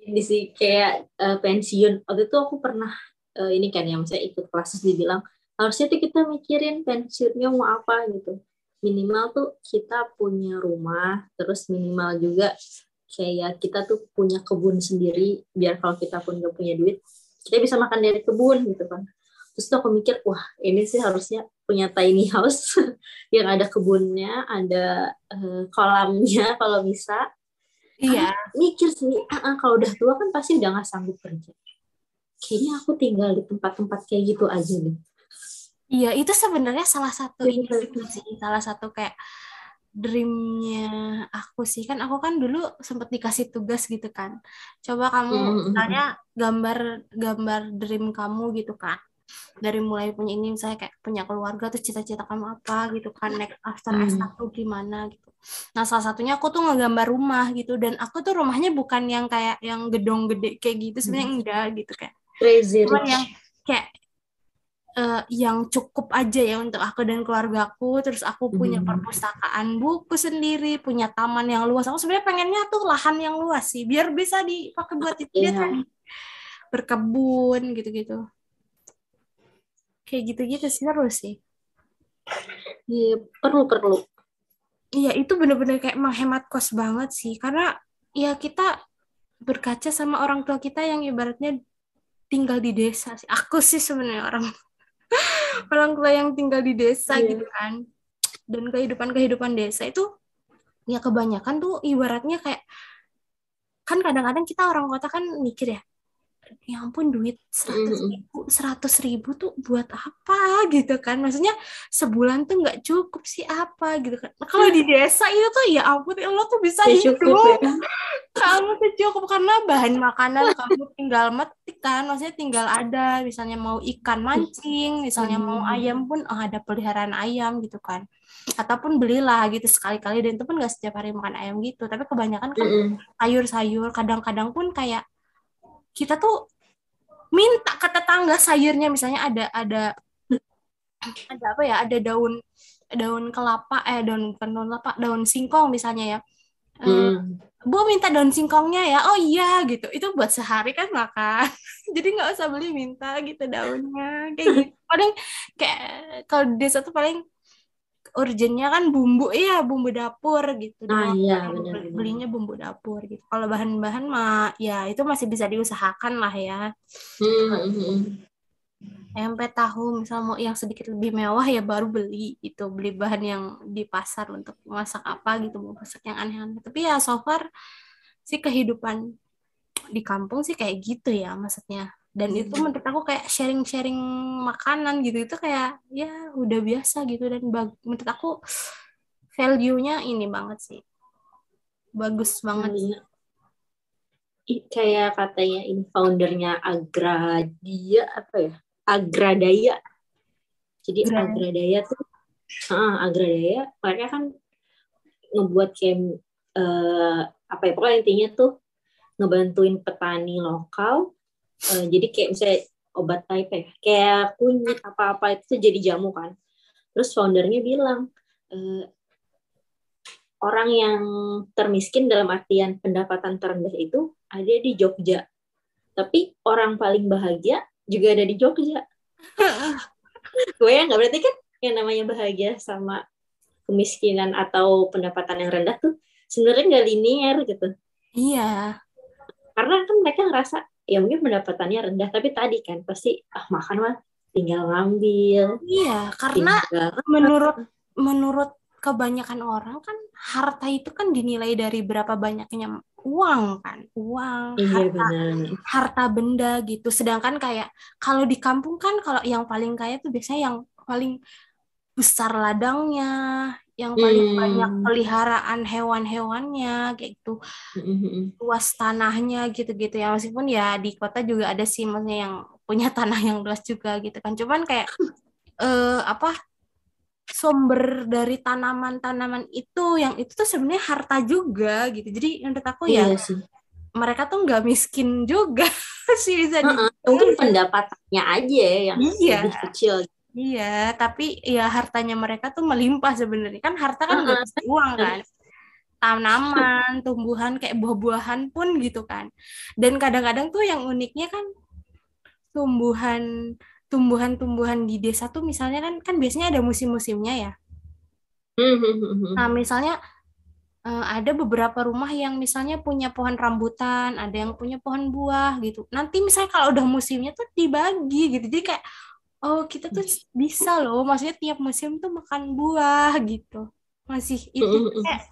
ini sih kayak eh, pensiun. Waktu itu aku pernah eh, ini kan ya misalnya ikut kelas dibilang harusnya tuh kita mikirin pensiunnya mau apa gitu. Minimal tuh kita punya rumah terus minimal juga kayak kita tuh punya kebun sendiri biar kalau kita pun gak punya duit kita bisa makan dari kebun gitu kan. Terus tuh aku mikir wah ini sih harusnya punya tiny house yang ada kebunnya ada eh, kolamnya kalau bisa Iya, mikir sih ah, ah, kalau udah tua kan pasti udah nggak sanggup kerja. Kayaknya aku tinggal di tempat-tempat kayak gitu aja deh. Iya itu sebenarnya salah satu Iya, ini sih, salah satu kayak dreamnya aku sih. Kan aku kan dulu sempat dikasih tugas gitu kan. Coba kamu Mm, misalnya gambar gambar dream kamu gitu kan dari mulai punya ini misalnya kayak punya keluarga terus cita-cita kamu apa gitu kan next after Hmm. S1 gimana gitu. Nah salah satunya aku tuh ngegambar rumah gitu dan aku tuh rumahnya bukan yang kayak yang gedung gede kayak gitu sebenarnya enggak gitu kayak crazy cuman yang kayak eh, yang cukup aja ya untuk aku dan keluargaku terus aku punya Hmm. perpustakaan buku sendiri punya taman yang luas. Aku sebenarnya pengennya tuh lahan yang luas sih biar bisa dipakai buat itu dia Iya. tadi berkebun gitu-gitu kayak gitu-gitu sih seru sih. Iya, perlu perlu. Iya itu bener-bener kayak menghemat kos banget sih. Karena ya kita berkaca sama orang tua kita yang ibaratnya tinggal di desa sih. Aku sih sebenarnya orang orang tua yang tinggal di desa Iya. gitu kan. Dan kehidupan kehidupan desa itu ya kebanyakan tuh ibaratnya kayak kan kadang-kadang kita orang kota kan mikir ya ya ampun duit seratus ribu seratus ribu tuh buat apa gitu kan? Maksudnya sebulan tuh nggak cukup sih apa gitu kan? Nah, kalau di desa itu tuh ya ampun lo tuh bisa Ya hidup. cukup ya. kamu tuh cukup karena bahan makanan kamu tinggal metik kan? Maksudnya tinggal ada misalnya mau ikan mancing misalnya mau Hmm. ayam pun oh, ada peliharaan ayam gitu kan. Ataupun belilah gitu sekali-kali dan itu pun nggak setiap hari makan ayam gitu. Tapi kebanyakan kan sayur-sayur kadang-kadang pun kayak kita tuh minta ke tetangga sayurnya misalnya ada ada ada apa ya ada daun daun kelapa eh daun daun kelapa daun singkong misalnya ya Eh, Mm. Bu minta daun singkongnya ya. Oh iya gitu. Itu buat sehari kan makan. Jadi nggak usah beli minta gitu daunnya. Kayak gitu. Paling kayak kalau desa tuh paling urgennya kan bumbu iya bumbu dapur gitu. Ah, doang. iya, Beli- benar-benar. Belinya bumbu dapur gitu. Kalau bahan-bahan mah ya itu masih bisa diusahakan lah ya. Mm-mm. Tempe tahu misal mau yang sedikit lebih mewah ya baru beli itu beli bahan yang di pasar untuk masak apa gitu mau masak yang aneh-aneh tapi ya so far sih kehidupan di kampung sih kayak gitu ya maksudnya dan itu menurut aku kayak sharing-sharing makanan gitu itu kayak ya udah biasa gitu. Dan bag- menurut aku value-nya ini banget sih. Bagus banget. I- kayak katanya ini foundernya Agradia apa ya? Agradaya jadi Agra- Agradaya tuh ah, Agradaya mereka kan ngebuat kayak eh, apa ya? Pokoknya intinya tuh ngebantuin petani lokal Eh, jadi kayak misalnya obat type ya kayak kunyit apa-apa itu jadi jamu kan terus foundernya bilang eh, orang yang termiskin dalam artian pendapatan terendah itu ada di Jogja. Tapi orang paling bahagia juga ada di Jogja. Gue ya nggak berarti kan yang namanya bahagia sama kemiskinan atau pendapatan yang rendah tuh sebenarnya nggak linear gitu. iya Karena kan mereka ngerasa ya mungkin pendapatannya rendah, tapi tadi kan pasti ah makan mah tinggal ngambil, iya karena tinggal menurut menurut kebanyakan orang kan harta itu kan dinilai dari berapa banyaknya uang kan uang iya harta benar. harta benda gitu. Sedangkan kayak kalau di kampung kan kalau yang paling kaya tuh biasanya yang paling besar ladangnya yang paling Hmm. banyak peliharaan hewan-hewannya kayak gitu Mm-mm. luas tanahnya gitu-gitu ya meskipun ya di kota juga ada sih maksudnya yang punya tanah yang luas juga gitu kan cuman kayak eh apa sumber dari tanaman-tanaman itu yang itu tuh sebenarnya harta juga gitu jadi menurut aku ya Iya sih. mereka tuh nggak miskin juga sih bisa di Heeh, mungkin pendapatannya aja yang Iya. lebih kecil. Iya tapi ya hartanya mereka tuh melimpah sebenarnya kan harta kan Heeh. bisa uang kan tanaman tumbuhan kayak buah-buahan pun gitu kan dan kadang-kadang tuh yang uniknya kan tumbuhan tumbuhan-tumbuhan di desa tuh misalnya kan kan biasanya ada musim-musimnya ya Hmm, Nah, misalnya eh, ada beberapa rumah yang misalnya punya pohon rambutan, ada yang punya pohon buah gitu. Nanti misalnya kalau udah musimnya tuh dibagi gitu. Jadi kayak oh kita tuh bisa loh, maksudnya tiap musim tuh makan buah gitu. Masih itu kayak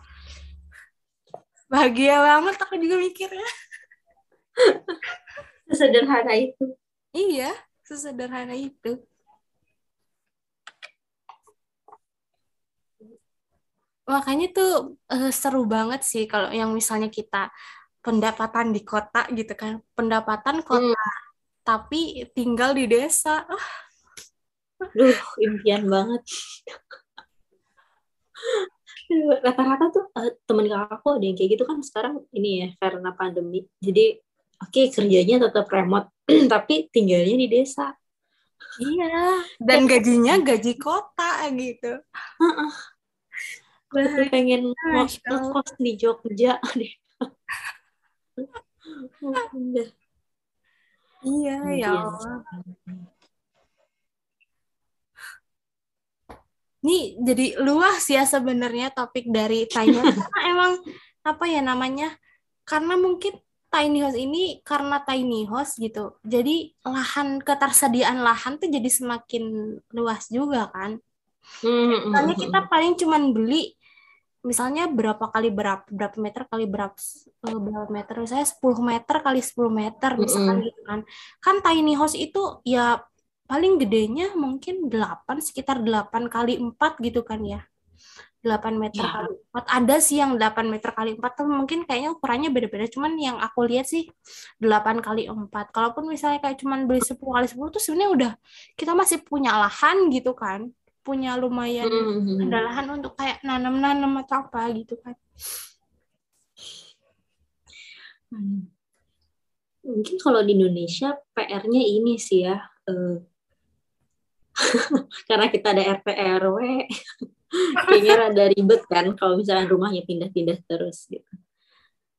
bahagia banget aku juga mikirnya. Sesederhana itu. Iya, sesederhana itu. Makanya tuh eh, seru banget sih kalau yang misalnya kita pendapatan di kota gitu kan, pendapatan kota tapi tinggal di desa. Ah, Duh, impian banget. Rata-rata tuh eh, temen kakakku ada yang kayak gitu kan sekarang ini ya karena pandemi. Jadi oke kerjanya tetap remote tapi tinggalnya di desa. iya, dan gajinya gaji kota gitu. Aku pengen Masya Allah. ngekos di Jogja deh. Iya, ya. Allah. Nih jadi luas ya sebenarnya topik dari Thailand karena emang apa ya namanya? Karena mungkin tiny house ini karena tiny house gitu. Jadi lahan ketersediaan lahan tuh jadi semakin luas juga kan. Hmm, Misalnya kita paling cuman beli misalnya berapa kali berapa berapa meter kali berapa eh, berapa meter misalnya 10 meter kali 10 meter misalkan Mm-mm. gitu kan. Kan tiny house itu ya paling gedenya mungkin 8 sekitar 8 kali 4 gitu kan ya. 8 meter Ya. kali 4. Ada sih yang 8 meter kali 4 tuh mungkin kayaknya ukurannya beda-beda. Cuman yang aku lihat sih 8 kali 4. Kalaupun misalnya kayak cuman beli 10 kali 10 tuh sebenarnya udah kita masih punya lahan gitu kan. Punya lumayan Hmm. ada lahan untuk kayak nanam-nanam atau apa gitu kan. Hmm. Mungkin kalau di Indonesia PR-nya ini sih ya, eh, karena kita ada RT RW, kayaknya rada ribet kan kalau misalnya rumahnya pindah-pindah terus gitu.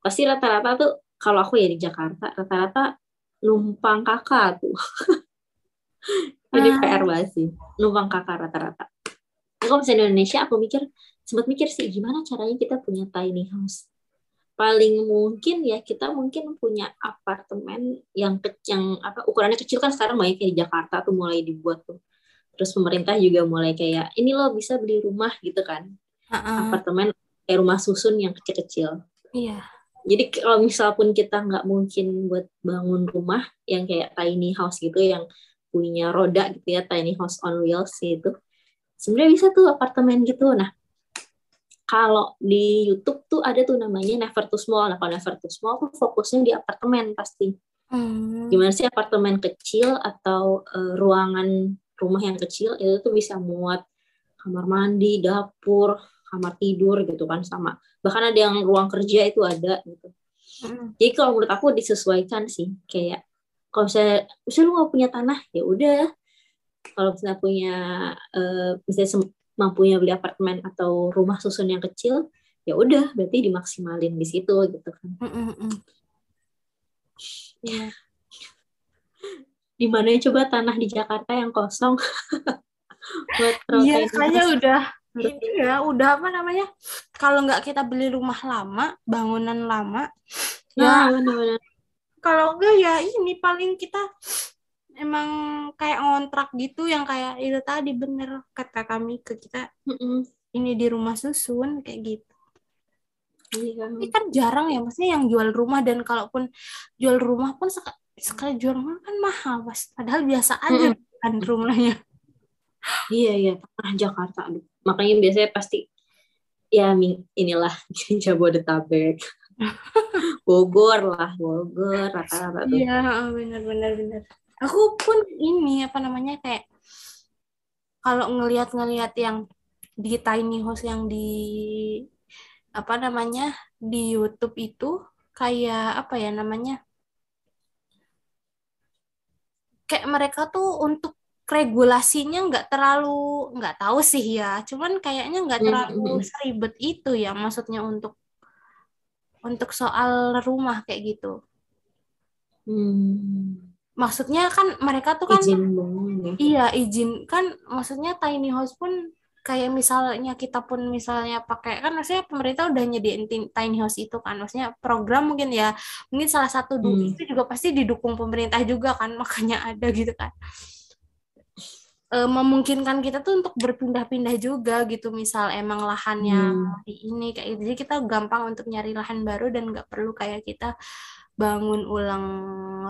Pasti rata-rata tuh kalau aku ya di Jakarta, rata-rata numpang kakak tuh. Jadi Ah. PR banget sih, numpang kakak rata-rata. Kalau misalnya di Indonesia, aku mikir, sempat mikir sih gimana caranya kita punya tiny house paling mungkin ya kita mungkin punya apartemen yang kecil apa ukurannya kecil kan sekarang banyak kayak di Jakarta tuh mulai dibuat tuh terus pemerintah juga mulai kayak ini lo bisa beli rumah gitu kan Heeh. apartemen kayak rumah susun yang kecil-kecil Iya. jadi kalau misal pun kita nggak mungkin buat bangun rumah yang kayak tiny house gitu yang punya roda gitu ya tiny house on wheels gitu sebenarnya bisa tuh apartemen gitu nah kalau di YouTube tuh ada tuh namanya Never Too Small. Nah, kalau Never Too Small tuh fokusnya di apartemen pasti. Hmm. Gimana sih apartemen kecil atau eh, ruangan rumah yang kecil itu tuh bisa muat kamar mandi, dapur, kamar tidur gitu kan sama. Bahkan ada yang ruang kerja itu ada gitu. Mm. Jadi kalau menurut aku disesuaikan sih kayak kalau misalnya, misalnya lu nggak punya tanah ya udah. Kalau misalnya punya eh, misalnya mampunya beli apartemen atau rumah susun yang kecil, ya udah berarti dimaksimalin di situ gitu kan. Mm, mm, mm. Di mana coba tanah di Jakarta yang kosong buat Iya, kayaknya udah ini ya, udah apa namanya? Kalau nggak kita beli rumah lama, bangunan lama, ya Nah, benar-benar. kalau enggak ya ini paling kita emang kayak ngontrak gitu yang kayak itu tadi bener kata kami ke kita Mm-mm. ini di rumah susun kayak gitu. Iya. Ini kan jarang ya, maksudnya yang jual rumah dan kalaupun jual rumah pun sekali jual rumah kan mahal, Mas. Padahal biasa aja Mm-mm. kan rumahnya. Iya, iya, tanah Jakarta. Aduh. Makanya biasanya pasti ya inilah Jabodetabek. Bogor lah, Bogor rata-rata tuh. Iya, benar-benar benar. Aku pun ini apa namanya kayak kalau ngelihat-ngelihat yang di tiny house yang di apa namanya di YouTube itu kayak apa ya namanya kayak mereka tuh untuk regulasinya nggak terlalu nggak tahu sih ya cuman kayaknya nggak Hmm, terlalu hmm. seribet itu ya maksudnya untuk untuk soal rumah kayak gitu Hmm. maksudnya kan mereka tuh kan Izin bangun ya. Iya, izin kan maksudnya tiny house pun kayak misalnya kita pun misalnya pakai kan maksudnya pemerintah udah nyediain tin- tiny house itu kan maksudnya program mungkin ya mungkin salah satu Hmm. itu juga pasti didukung pemerintah juga kan makanya ada gitu kan Eh, memungkinkan kita tuh untuk berpindah-pindah juga gitu misal emang lahannya Hmm. di ini kayak gitu jadi kita gampang untuk nyari lahan baru dan nggak perlu kayak kita bangun ulang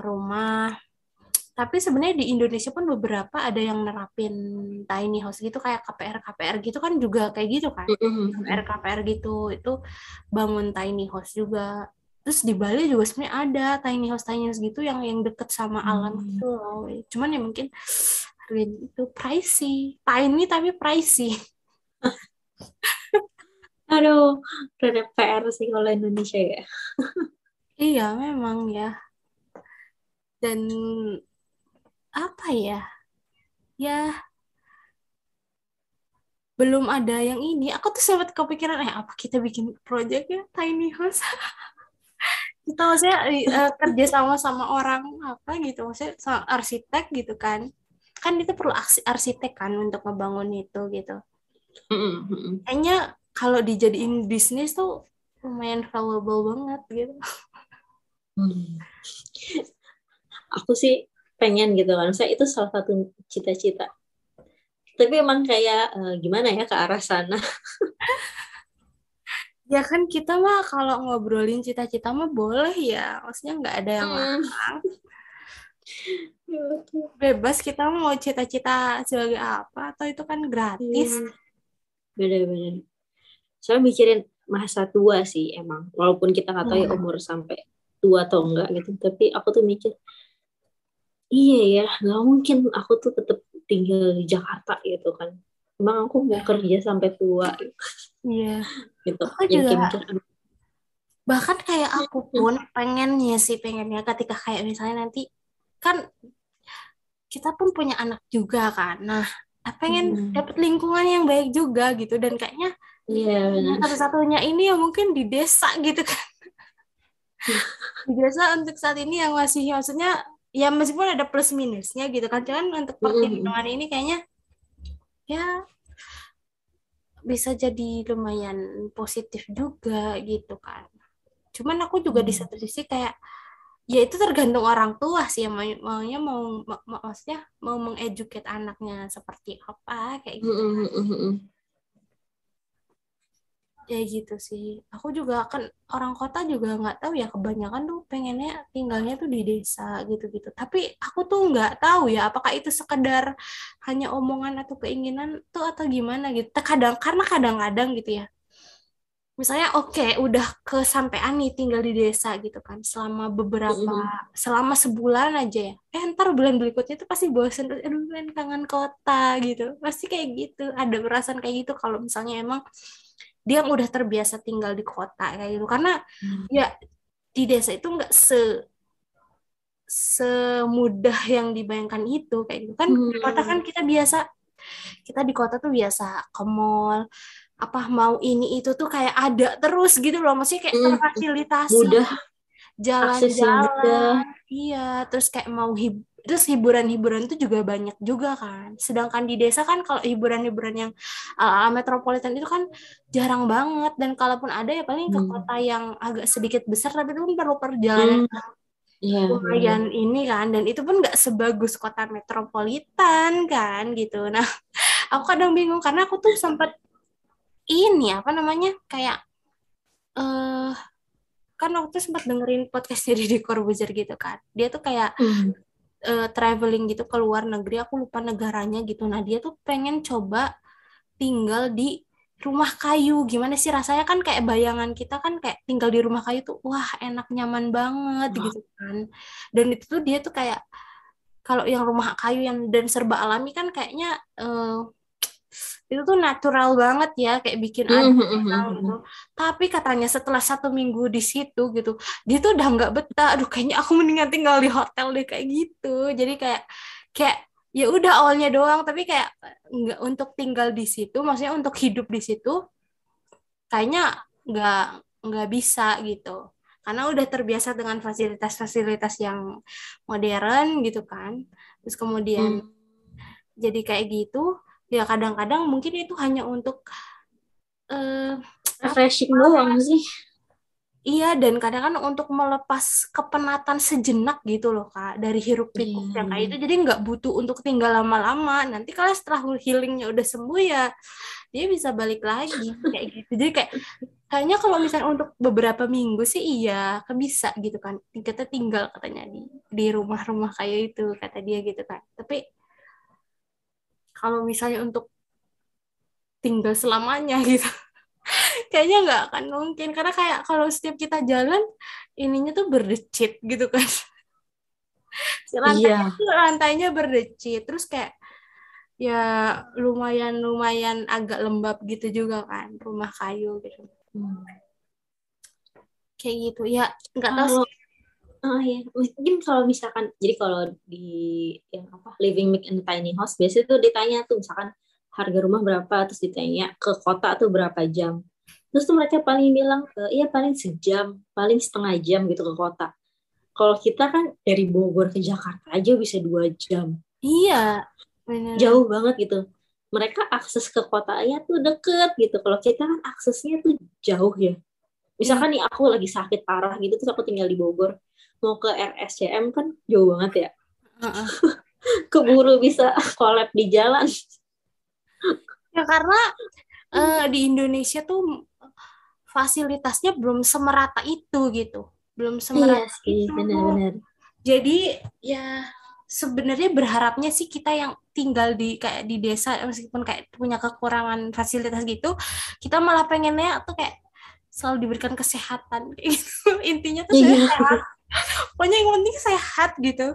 rumah tapi sebenarnya di Indonesia pun beberapa ada yang nerapin tiny house gitu kayak KPR KPR gitu kan juga kayak gitu kan. KPR KPR gitu itu bangun tiny house juga terus di Bali juga sebenarnya ada tiny house tiny house gitu yang yang deket sama alam Hmm. gitu loh cuman ya mungkin harganya itu pricey tiny tapi pricey Aduh, rada PR sih kalau Indonesia ya. iya memang ya dan apa ya? Ya belum ada yang ini. Aku tuh sempat kepikiran eh apa kita bikin project ya tiny house? Kita maksudnya eh, kerja sama sama orang apa gitu maksudnya sama arsitek gitu kan. Kan itu perlu arsi- arsitek kan untuk ngebangun itu gitu. Kayaknya kalau dijadiin bisnis tuh lumayan valuable banget gitu. Hmm. Aku sih pengen gitu kan. Saya itu salah satu cita-cita. Tapi emang kayak uh, gimana ya ke arah sana. ya kan kita mah kalau ngobrolin cita-cita mah boleh ya. Maksudnya nggak ada yang hmm. Bebas kita mau cita-cita sebagai apa atau itu kan gratis. Hmm. Beda-beda. Saya mikirin masa tua sih emang. Walaupun kita nggak tahu ya hmm. umur sampai tua atau enggak gitu. Tapi aku tuh mikir iya ya nggak mungkin aku tuh tetap tinggal di Jakarta gitu kan. Emang aku mau kerja sampai tua. Iya. Gitu aku juga bahkan kayak aku pun pengennya sih pengennya ketika kayak misalnya nanti kan kita pun punya anak juga kan. Nah pengen hmm. dapat lingkungan yang baik juga gitu. Dan kayaknya iya yeah, satu-satunya ini ya mungkin di desa gitu kan. Di desa untuk saat ini yang masih maksudnya ya meskipun ada plus minusnya gitu kan. Cuman untuk pertimbangan ini kayaknya ya bisa jadi lumayan positif juga gitu kan. Cuman aku juga di satu sisi kayak ya itu tergantung orang tua sih. Yang mau maunya mau, mau maksudnya mau mengeduket anaknya seperti apa kayak gitu kan ya gitu sih. Aku juga kan orang kota juga nggak tahu ya kebanyakan tuh pengennya tinggalnya tuh di desa gitu-gitu. Tapi aku tuh nggak tahu ya apakah itu sekedar hanya omongan atau keinginan tuh atau gimana gitu. Kadang karena kadang-kadang gitu ya. Misalnya oke okay, udah kesampaian nih tinggal di desa gitu kan selama beberapa mm-hmm. selama sebulan aja ya. Eh ntar bulan berikutnya tuh pasti bosen aduh kan kangen kota gitu. Pasti kayak gitu ada perasaan kayak gitu kalau misalnya emang dia yang udah terbiasa tinggal di kota kayak gitu karena hmm. ya di desa itu nggak se semudah yang dibayangkan itu kayak gitu kan hmm. di kota kan kita biasa kita di kota tuh biasa ke mall apa mau ini itu tuh kayak ada terus gitu loh maksudnya kayak hmm. terfasilitasi mudah jalan-jalan iya terus kayak mau hib terus hiburan-hiburan itu juga banyak juga kan sedangkan di desa kan kalau hiburan-hiburan yang uh, metropolitan itu kan jarang banget dan kalaupun ada ya paling ke hmm. kota yang agak sedikit besar tapi itu kan perlu perjalanan hmm. yeah, lumayan yeah. ini kan dan itu pun nggak sebagus kota metropolitan kan gitu nah aku kadang bingung karena aku tuh sempat ini apa namanya kayak eh uh, kan waktu sempat dengerin podcast dari di Corbuzier gitu kan dia tuh kayak hmm uh, traveling gitu ke luar negeri aku lupa negaranya gitu. Nah dia tuh pengen coba tinggal di rumah kayu. Gimana sih rasanya? Kan kayak bayangan kita kan kayak tinggal di rumah kayu tuh wah enak nyaman banget oh. gitu kan. Dan itu tuh dia tuh kayak kalau yang rumah kayu yang dan serba alami kan kayaknya uh, itu tuh natural banget ya kayak bikin mm -hmm. gitu. tapi katanya setelah satu minggu di situ gitu dia tuh udah nggak betah. Aduh kayaknya aku mendingan tinggal di hotel deh kayak gitu. Jadi kayak kayak ya udah awalnya doang. Tapi kayak nggak untuk tinggal di situ maksudnya untuk hidup di situ kayaknya nggak nggak bisa gitu. Karena udah terbiasa dengan fasilitas-fasilitas yang modern gitu kan. Terus kemudian hmm. jadi kayak gitu ya kadang-kadang mungkin itu hanya untuk uh, refreshing doang sih. Iya dan kadang kadang untuk melepas kepenatan sejenak gitu loh kak dari hiruk pikuk yang kayak itu jadi nggak butuh untuk tinggal lama-lama. Nanti kalau setelah healingnya udah sembuh ya dia bisa balik lagi. Kayak gitu. Jadi kayak kayaknya kalau misalnya untuk beberapa minggu sih iya bisa gitu kan. Kita tinggal katanya di di rumah-rumah kayak itu kata dia gitu kan tapi kalau misalnya untuk tinggal selamanya gitu kayaknya nggak akan mungkin. Karena kayak kalau setiap kita jalan ininya tuh berdecit gitu kan. Si lantainya iya. tuh lantainya berdecit. Terus kayak ya lumayan lumayan agak lembab gitu juga kan rumah kayu gitu. Hmm. kayak gitu. Ya nggak tahu sih Oh iya, mungkin kalau misalkan jadi kalau di yang apa living make in tiny house biasanya tuh ditanya tuh misalkan harga rumah berapa terus ditanya ke kota tuh berapa jam. Terus tuh mereka paling bilang e, iya paling sejam, paling setengah jam gitu ke kota. Kalau kita kan dari Bogor ke Jakarta aja bisa dua jam. Iya, bener. Jauh banget gitu. Mereka akses ke kotanya tuh deket gitu. Kalau kita kan aksesnya tuh jauh ya. Misalkan nih aku lagi sakit parah gitu terus aku tinggal di Bogor mau ke RSCM kan jauh banget ya keburu bisa collab di jalan Ya karena eh, di Indonesia tuh fasilitasnya belum semerata itu gitu. Belum iya semerata sih itu. benar-benar Jadi ya sebenarnya berharapnya sih kita yang tinggal di kayak di desa meskipun kayak punya kekurangan fasilitas gitu, kita malah pengennya tuh kayak selalu diberikan kesehatan kayak gitu. Intinya tuh Iya. sehat. Pokoknya yang penting sehat gitu.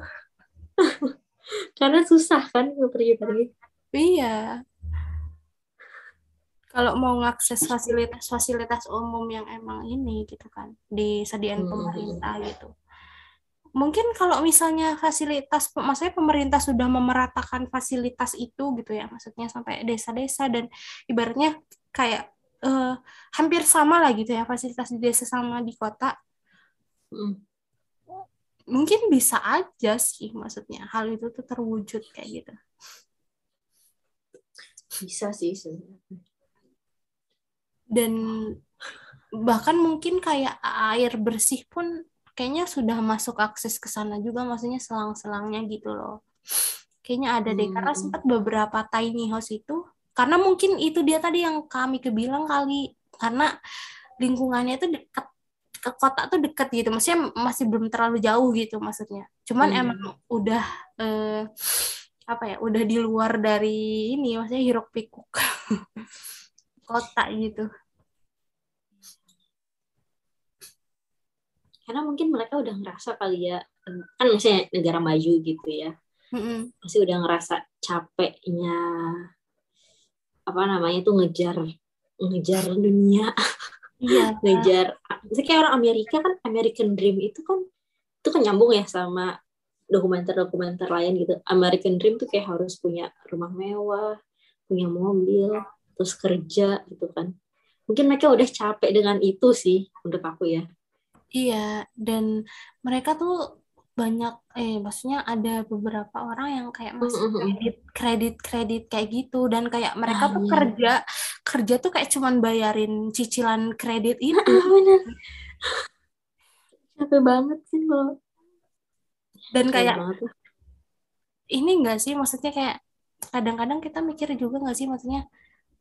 karena susah kan pergi-pergi Iya. Kalau mau ngakses fasilitas-fasilitas umum yang emang ini gitu kan, disediain Hmm. pemerintah gitu. Mungkin kalau misalnya fasilitas, maksudnya pemerintah sudah memeratakan fasilitas itu gitu ya, maksudnya sampai desa-desa dan ibaratnya kayak eh, hampir sama lah gitu ya fasilitas di desa sama di kota, Mm. Mungkin bisa aja sih maksudnya hal itu tuh terwujud kayak gitu. bisa sih sebenarnya dan bahkan mungkin kayak air bersih pun kayaknya sudah masuk akses ke sana juga maksudnya selang-selangnya gitu loh kayaknya ada deh karena Hmm. sempat beberapa tiny house itu karena mungkin itu dia tadi yang kami kebilang kali karena lingkungannya itu dekat ke kota tuh dekat gitu. Maksudnya masih belum terlalu jauh gitu maksudnya. Cuman Hmm. emang udah eh, apa ya udah di luar dari ini maksudnya hiruk pikuk kota gitu. Karena mungkin mereka udah ngerasa kali ya kan misalnya negara maju gitu ya. Mm-mm. pasti udah ngerasa capeknya apa namanya tuh ngejar ngejar dunia Iya. ngejar misalnya kayak orang Amerika kan American Dream itu kan itu kan nyambung ya sama dokumenter-dokumenter lain gitu. American Dream tuh kayak harus punya rumah mewah punya mobil terus kerja gitu kan. Mungkin mereka udah capek dengan itu sih menurut aku ya. Iya, dan mereka tuh banyak eh maksudnya ada beberapa orang yang kayak masih Mm, mm, mm. kredit kredit kredit kayak gitu dan kayak mereka Ah, tuh iya. kerja kerja tuh kayak cuman bayarin cicilan kredit itu. ah bener capek banget sih kalau Dan kayak banget ini enggak sih maksudnya kayak kadang-kadang kita mikir juga nggak sih maksudnya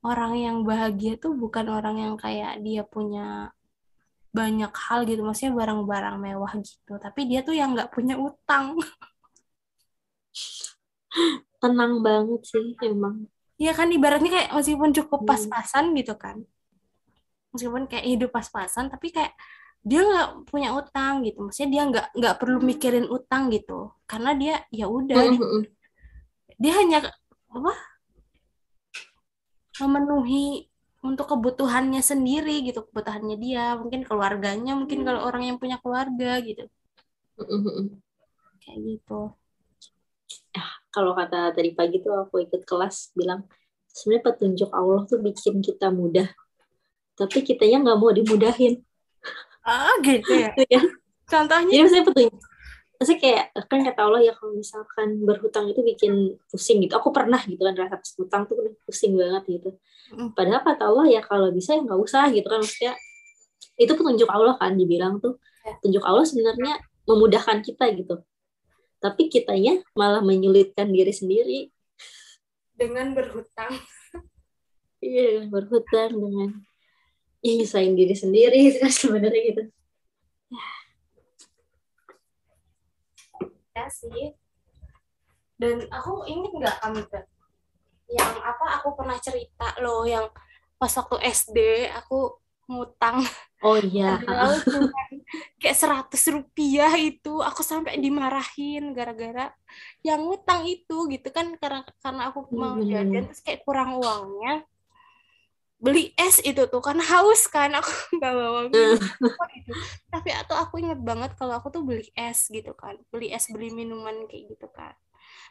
orang yang bahagia tuh bukan orang yang kayak dia punya banyak hal gitu maksudnya barang-barang mewah gitu. Tapi dia tuh yang nggak punya utang. Tenang banget sih emang. Iya kan ibaratnya kayak meskipun cukup Hmm. pas-pasan gitu kan. Meskipun kayak hidup pas-pasan tapi kayak dia nggak punya utang gitu. Maksudnya dia nggak nggak perlu mikirin utang gitu. Karena dia ya udah Mm, dia, mm, mm. dia hanya apa? Memenuhi untuk kebutuhannya sendiri gitu kebutuhannya dia mungkin keluarganya mungkin kalau orang yang punya keluarga gitu. Mm, mm, mm. kayak gitu. Kalau kata tadi pagi tuh aku ikut kelas bilang sebenarnya petunjuk Allah tuh bikin kita mudah tapi kitanya nggak mau dimudahin. Ah gitu ya? Ya contohnya? Jadi saya petunjuk Maksudnya kayak kan kata Allah ya kalau misalkan berhutang itu bikin pusing gitu. Aku pernah gitu kan rasa hutang tuh pusing banget gitu. Padahal kata Allah ya kalau bisa ya nggak usah gitu kan maksudnya itu petunjuk Allah kan dibilang tuh. Ya. petunjuk Allah sebenarnya memudahkan kita gitu. Tapi kitanya malah menyulitkan diri sendiri. Dengan berhutang. Iya, dengan berhutang dengan ya nyusahin diri sendiri kan sebenarnya gitu. ya sih. Dan aku inget nggak kamu yang apa aku pernah cerita loh yang pas waktu SD aku ngutang. Oh iya, kayak seratus rupiah itu aku sampai dimarahin gara-gara yang ngutang itu gitu kan karena karena aku mau Hmm. jajan terus kayak kurang uangnya beli es itu tuh kan haus kan aku nggak bawa minum. Gitu. tapi atau aku inget banget kalau aku tuh beli es gitu kan beli es beli minuman kayak gitu kan.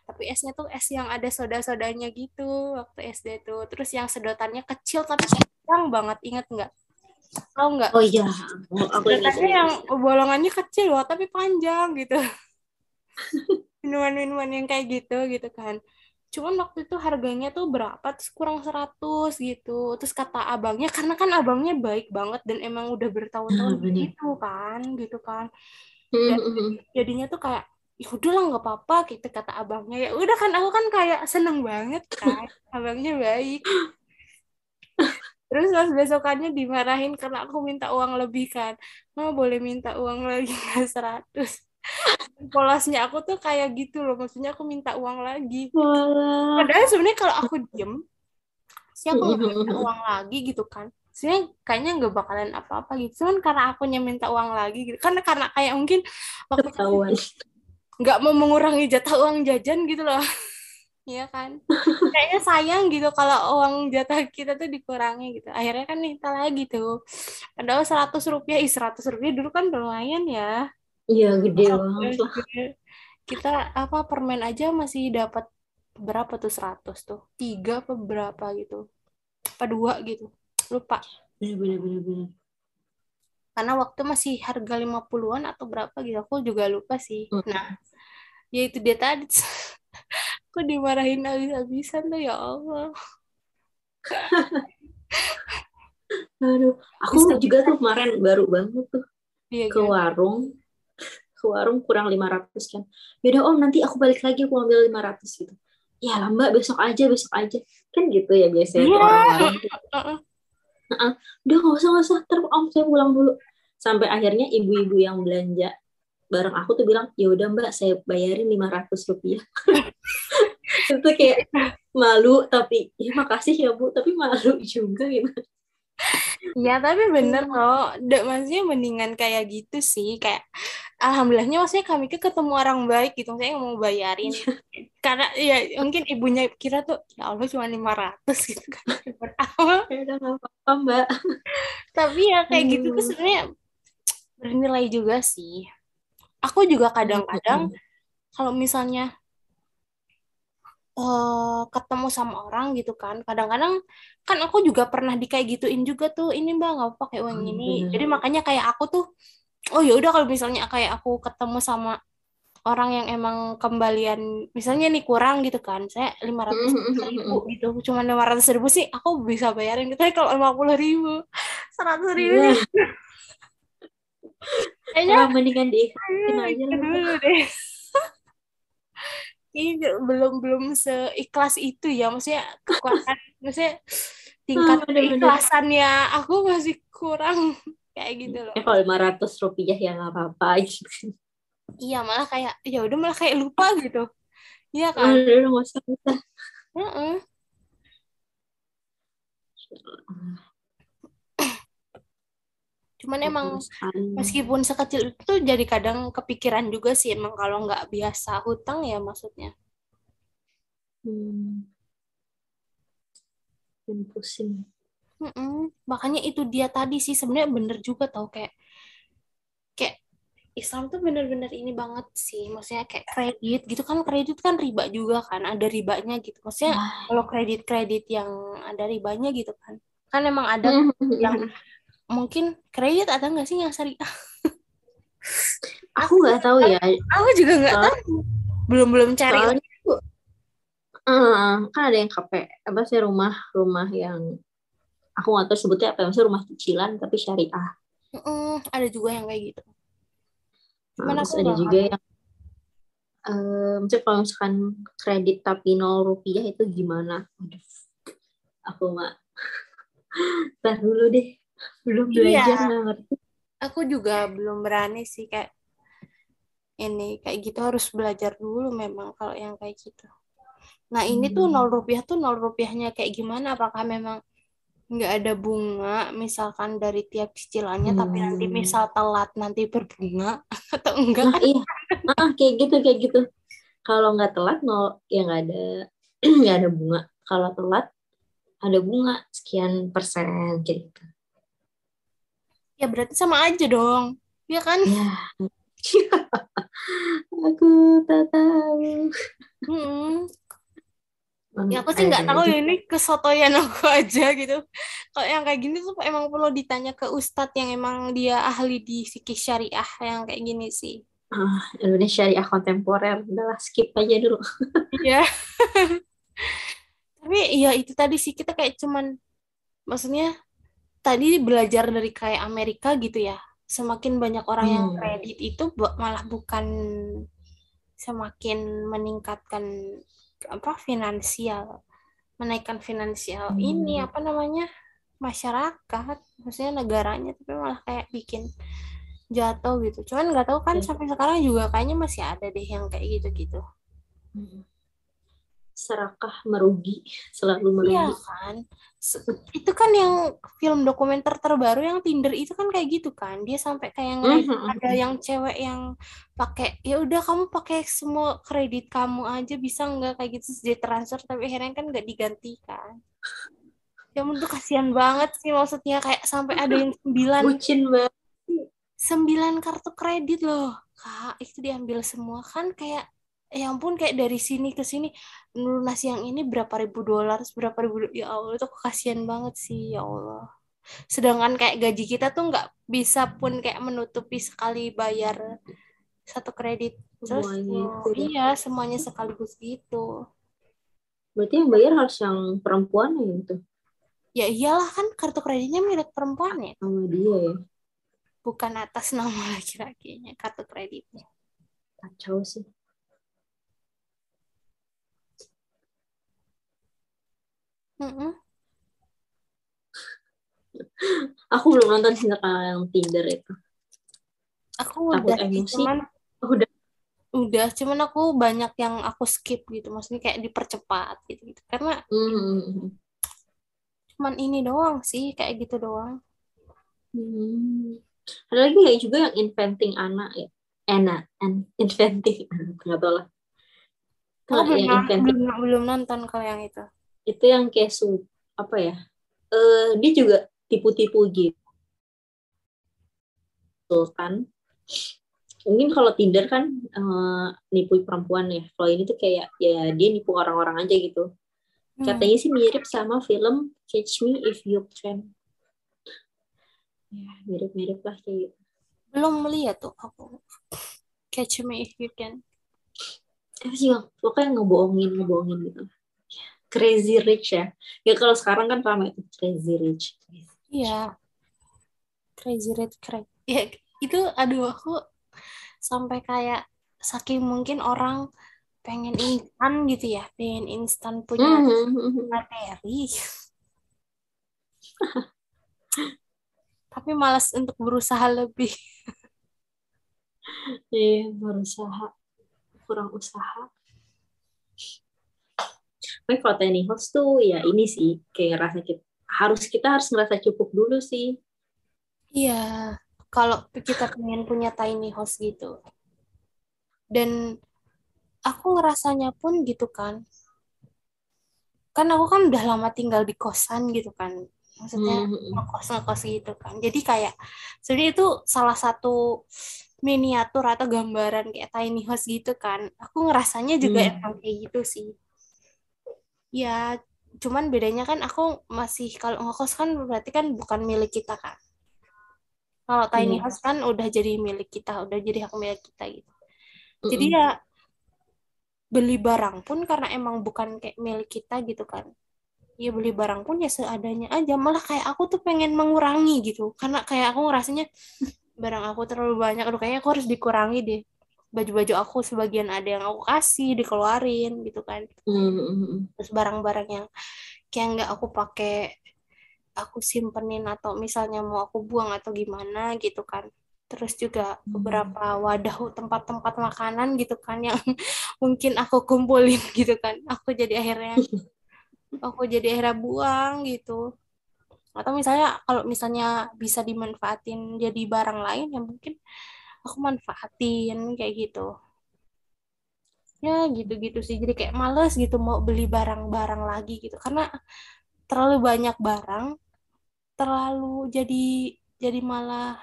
Tapi esnya tuh es yang ada soda-sodanya gitu waktu SD tuh. Terus yang sedotannya kecil tapi panjang banget inget nggak? Tahu nggak? Oh iya, Oh, aku sedotannya yang bolongannya kecil loh tapi panjang gitu. Minuman-minuman yang kayak gitu gitu kan cuman waktu itu harganya tuh berapa? Terus kurang 100 gitu. Terus kata abangnya karena kan abangnya baik banget dan emang udah bertahun-tahun Ah, bener. gitu kan gitu kan. Dan Mhm. jadinya tuh kayak ya udahlah nggak apa-apa gitu kata abangnya. Ya udah kan aku kan kayak seneng banget kan abangnya baik. Terus pas besokannya dimarahin karena aku minta uang lebih kan. Mau boleh minta uang lagi nggak seratus polosnya aku tuh kayak gitu loh maksudnya aku minta uang lagi. Walah. padahal sebenarnya kalau aku diem sih aku nggak minta uang lagi gitu kan. Sebenarnya kayaknya nggak bakalan apa-apa gitu. Cuman karena aku minta uang lagi gitu. Karena karena kayak mungkin waktu Ketahuan. nggak mau mengurangi jatah uang jajan gitu loh. Iya kan? Kayaknya sayang gitu kalau uang jatah kita tuh dikurangi gitu. Akhirnya kan minta lagi tuh. Padahal seratus rupiah ih seratus rupiah dulu kan lumayan ya Iya, gede banget lah. kita apa permen aja masih dapat berapa tuh seratus tuh? Tiga apa berapa gitu? Apa dua gitu? Lupa. Bener, bener, bener, bener. karena waktu masih harga 50-an atau berapa gitu aku juga lupa sih. Hmm. nah ya itu dia tadi. Aku dimarahin habis-habisan tuh ya Allah. Aduh, aku Bisa- juga tuh kemarin baru banget tuh iya ke gitu warung. Ke warung kurang 500 kan. Yaudah om, nanti aku balik lagi aku ambil 500 gitu. Ya lah mbak, besok aja, besok aja. Kan gitu ya biasanya tuh Iya. orang warung. tuh. Heeh. Udah nggak usah, nggak usah. Ntar om saya pulang dulu. Sampai akhirnya ibu-ibu yang belanja bareng aku tuh bilang, ya udah mbak, saya bayarin 500 rupiah. itu kayak malu tapi ya makasih ya bu tapi malu juga gitu Iya tapi bener Hmm. loh. Dek, maksudnya mendingan kayak gitu sih kayak alhamdulillahnya maksudnya kami ke ketemu orang baik gitu yang mau bayarin. Karena ya mungkin ibunya kira tuh ya Allah cuma 500 gitu kan ya udah apa-apa mbak. Tapi ya kayak gitu tuh Hmm. sebenarnya bernilai juga sih. Aku juga kadang-kadang kalau misalnya eh ketemu sama orang gitu kan kadang-kadang kan aku juga pernah di kayak gituin juga tuh ini mbak nggak apa kayak uang Hmm, ini bener. jadi makanya kayak aku tuh oh ya udah kalau misalnya kayak aku ketemu sama orang yang emang kembalian misalnya nih kurang gitu kan saya lima ratus ribu gitu cuma lima ratus ribu sih aku bisa bayarin gitu kalau lima puluh ribu seratus ribu Iya. kayaknya ya mendingan diikhlasin aja dulu deh ini belum belum seikhlas itu ya maksudnya kekuatan maksudnya tingkat bener-bener. keikhlasannya aku masih kurang kayak gitu loh ya kalau 500 rupiah ya nggak apa-apa gitu iya malah kayak ya udah malah kayak lupa gitu iya ah, kan udah usah nggak usah. Heeh. Cuman emang meskipun sekecil itu jadi kadang kepikiran juga sih emang kalau nggak biasa hutang ya maksudnya hmm. Pusing Mm-mm. Makanya itu dia tadi sih sebenarnya bener juga tau kayak kayak Islam tuh bener-bener ini banget sih. Maksudnya kayak kredit gitu kan kredit kan riba juga kan ada ribanya gitu. Maksudnya kalau kredit-kredit yang ada ribanya gitu kan. Kan emang ada yang mungkin kredit ada nggak sih yang syariah? aku nggak tahu ya Aku juga nggak tahu. Belum belum cari. soalnya tuh, eh, kan ada yang KP apa sih rumah rumah yang aku nggak tahu sebutnya apa maksudnya rumah cicilan tapi syariah Mm-mm, ada juga yang kayak gitu. Nah, Cuman terus aku ada juga yang eh maksudnya kalau misalkan kredit tapi nol rupiah itu gimana? Aduh, aku mah Ntar dulu deh, belum Iya. belajar nggak ngerti. aku juga belum berani sih kayak ini kayak gitu harus belajar dulu memang kalau yang kayak gitu. Nah ini tuh Hmm. nol rupiah tuh nol rupiahnya kayak gimana? Apakah memang nggak ada bunga misalkan dari tiap cicilannya tapi nanti Hmm. misal telat nanti berbunga atau enggak? Nah iya, ah, kayak gitu kayak gitu. Kalau nggak telat nol, ya nggak ada nggak ada bunga. Kalau telat ada bunga sekian persen kayak gitu. Ya berarti sama aja dong. Ya kan? Ya, aku tak tahu. Emang Ya aku sih nggak tahu ya ini kesotoyan aku aja gitu. Kalau yang kayak gini tuh emang perlu ditanya ke ustadz yang emang dia ahli di fikih syariah yang kayak gini sih. Ah, Indonesia syariah kontemporer, udahlah skip aja dulu. Iya. Tapi ya itu tadi sih kita kayak cuman maksudnya tadi belajar dari kayak Amerika gitu ya. semakin banyak orang yang Hmm. kredit itu malah bukan semakin meningkatkan apa finansial menaikkan finansial Hmm. ini apa namanya masyarakat maksudnya negaranya tapi malah kayak bikin jatuh gitu cuman nggak tahu kan Ya. sampai sekarang juga kayaknya masih ada deh yang kayak gitu-gitu Hmm. Serakah merugi, selalu merugi. Iya kan itu kan yang film dokumenter terbaru yang Tinder itu kan kayak gitu kan dia sampai kayak Mhm. ada yang cewek yang pakai ya udah kamu pakai semua kredit kamu aja bisa nggak kayak gitu dia transfer tapi akhirnya kan nggak digantikan ya tuh kasihan banget sih maksudnya kayak sampai ada yang sembilan Bucin banget. sembilan kartu kredit loh kak itu diambil semua kan kayak ya ampun kayak dari sini ke sini. Lunas yang ini berapa ribu dolar berapa ribu ya Allah itu kasihan banget sih ya Allah. Sedangkan kayak gaji kita tuh nggak bisa pun kayak menutupi sekali bayar satu kredit. Terus Semuanya oh, ya. iya semuanya sekaligus gitu. Berarti yang bayar harus yang perempuan ya itu ya iyalah kan kartu kreditnya milik perempuan ya? Sama dia ya. bukan atas nama laki-lakinya kartu kreditnya. Kacau sih. Mm-mm. Aku belum nonton sih kalau yang Tinder itu. aku Takut udah sih, emosi. cuman Udah. udah cuman aku banyak yang aku skip gitu maksudnya kayak dipercepat gitu, gitu. karena Hmm. cuman ini doang sih kayak gitu doang Hmm. Ada lagi ya juga yang inventing anak ya. Ena, and inventing nggak tahu lah. Nah, belum belum belum nonton kalau yang itu itu yang kayak su apa ya? Eh dia juga tipu-tipu gitu kan. Mungkin kalau Tinder kan eh, nipu perempuan ya. Kalau ini tuh kayak ya dia nipu orang-orang aja gitu. Hmm. Katanya sih mirip sama film Catch Me If You Can. Ya, mirip-mirip lah kayak gitu. belum melihat tuh aku catch me if you can apa sih bang pokoknya ngebohongin ngebohongin gitu crazy rich ya. Ya kalau sekarang kan ramai itu crazy rich. Iya. Crazy red crack. Ya itu aduh aku sampai kayak saking mungkin orang pengen instan gitu ya pengen instan punya Mhm. materi. Tapi malas untuk berusaha lebih. Iya, berusaha. Kurang usaha tapi kalau tiny house tuh ya ini sih kayak rasa kita harus kita harus ngerasa cukup dulu sih Iya, kalau kita pengen punya tiny house gitu. Dan aku ngerasanya pun gitu kan. Kan aku kan udah lama tinggal di kosan gitu kan. Maksudnya Mhm. ngekos-ngekos gitu kan. Jadi kayak sebenarnya itu salah satu miniatur atau gambaran kayak tiny house gitu kan. Aku ngerasanya juga Hmm. emang kayak gitu sih. Ya, cuman bedanya kan aku masih kalau ngekos kan berarti kan bukan milik kita kan. Kalau tiny Iya. house kan udah jadi milik kita, udah jadi hak milik kita gitu. Jadi ya beli barang pun karena emang bukan kayak milik kita gitu kan. Ya beli barang pun ya seadanya aja. Malah kayak aku tuh pengen mengurangi gitu. Karena kayak aku ngerasanya barang aku terlalu banyak. Aduh kayaknya aku harus dikurangi deh. Baju-baju aku sebagian ada yang aku kasih, dikeluarin gitu kan. Mhm. Terus barang-barang yang kayak nggak aku pakai aku simpenin atau misalnya mau aku buang atau gimana gitu kan terus juga Hmm. beberapa wadah tempat-tempat makanan gitu kan yang mungkin aku kumpulin gitu kan aku jadi akhirnya aku jadi akhirnya buang gitu atau misalnya kalau misalnya bisa dimanfaatin jadi barang lain ya mungkin aku manfaatin kayak gitu. Ya gitu-gitu sih. Jadi kayak males gitu mau beli barang-barang lagi gitu. Karena terlalu banyak barang terlalu jadi jadi malah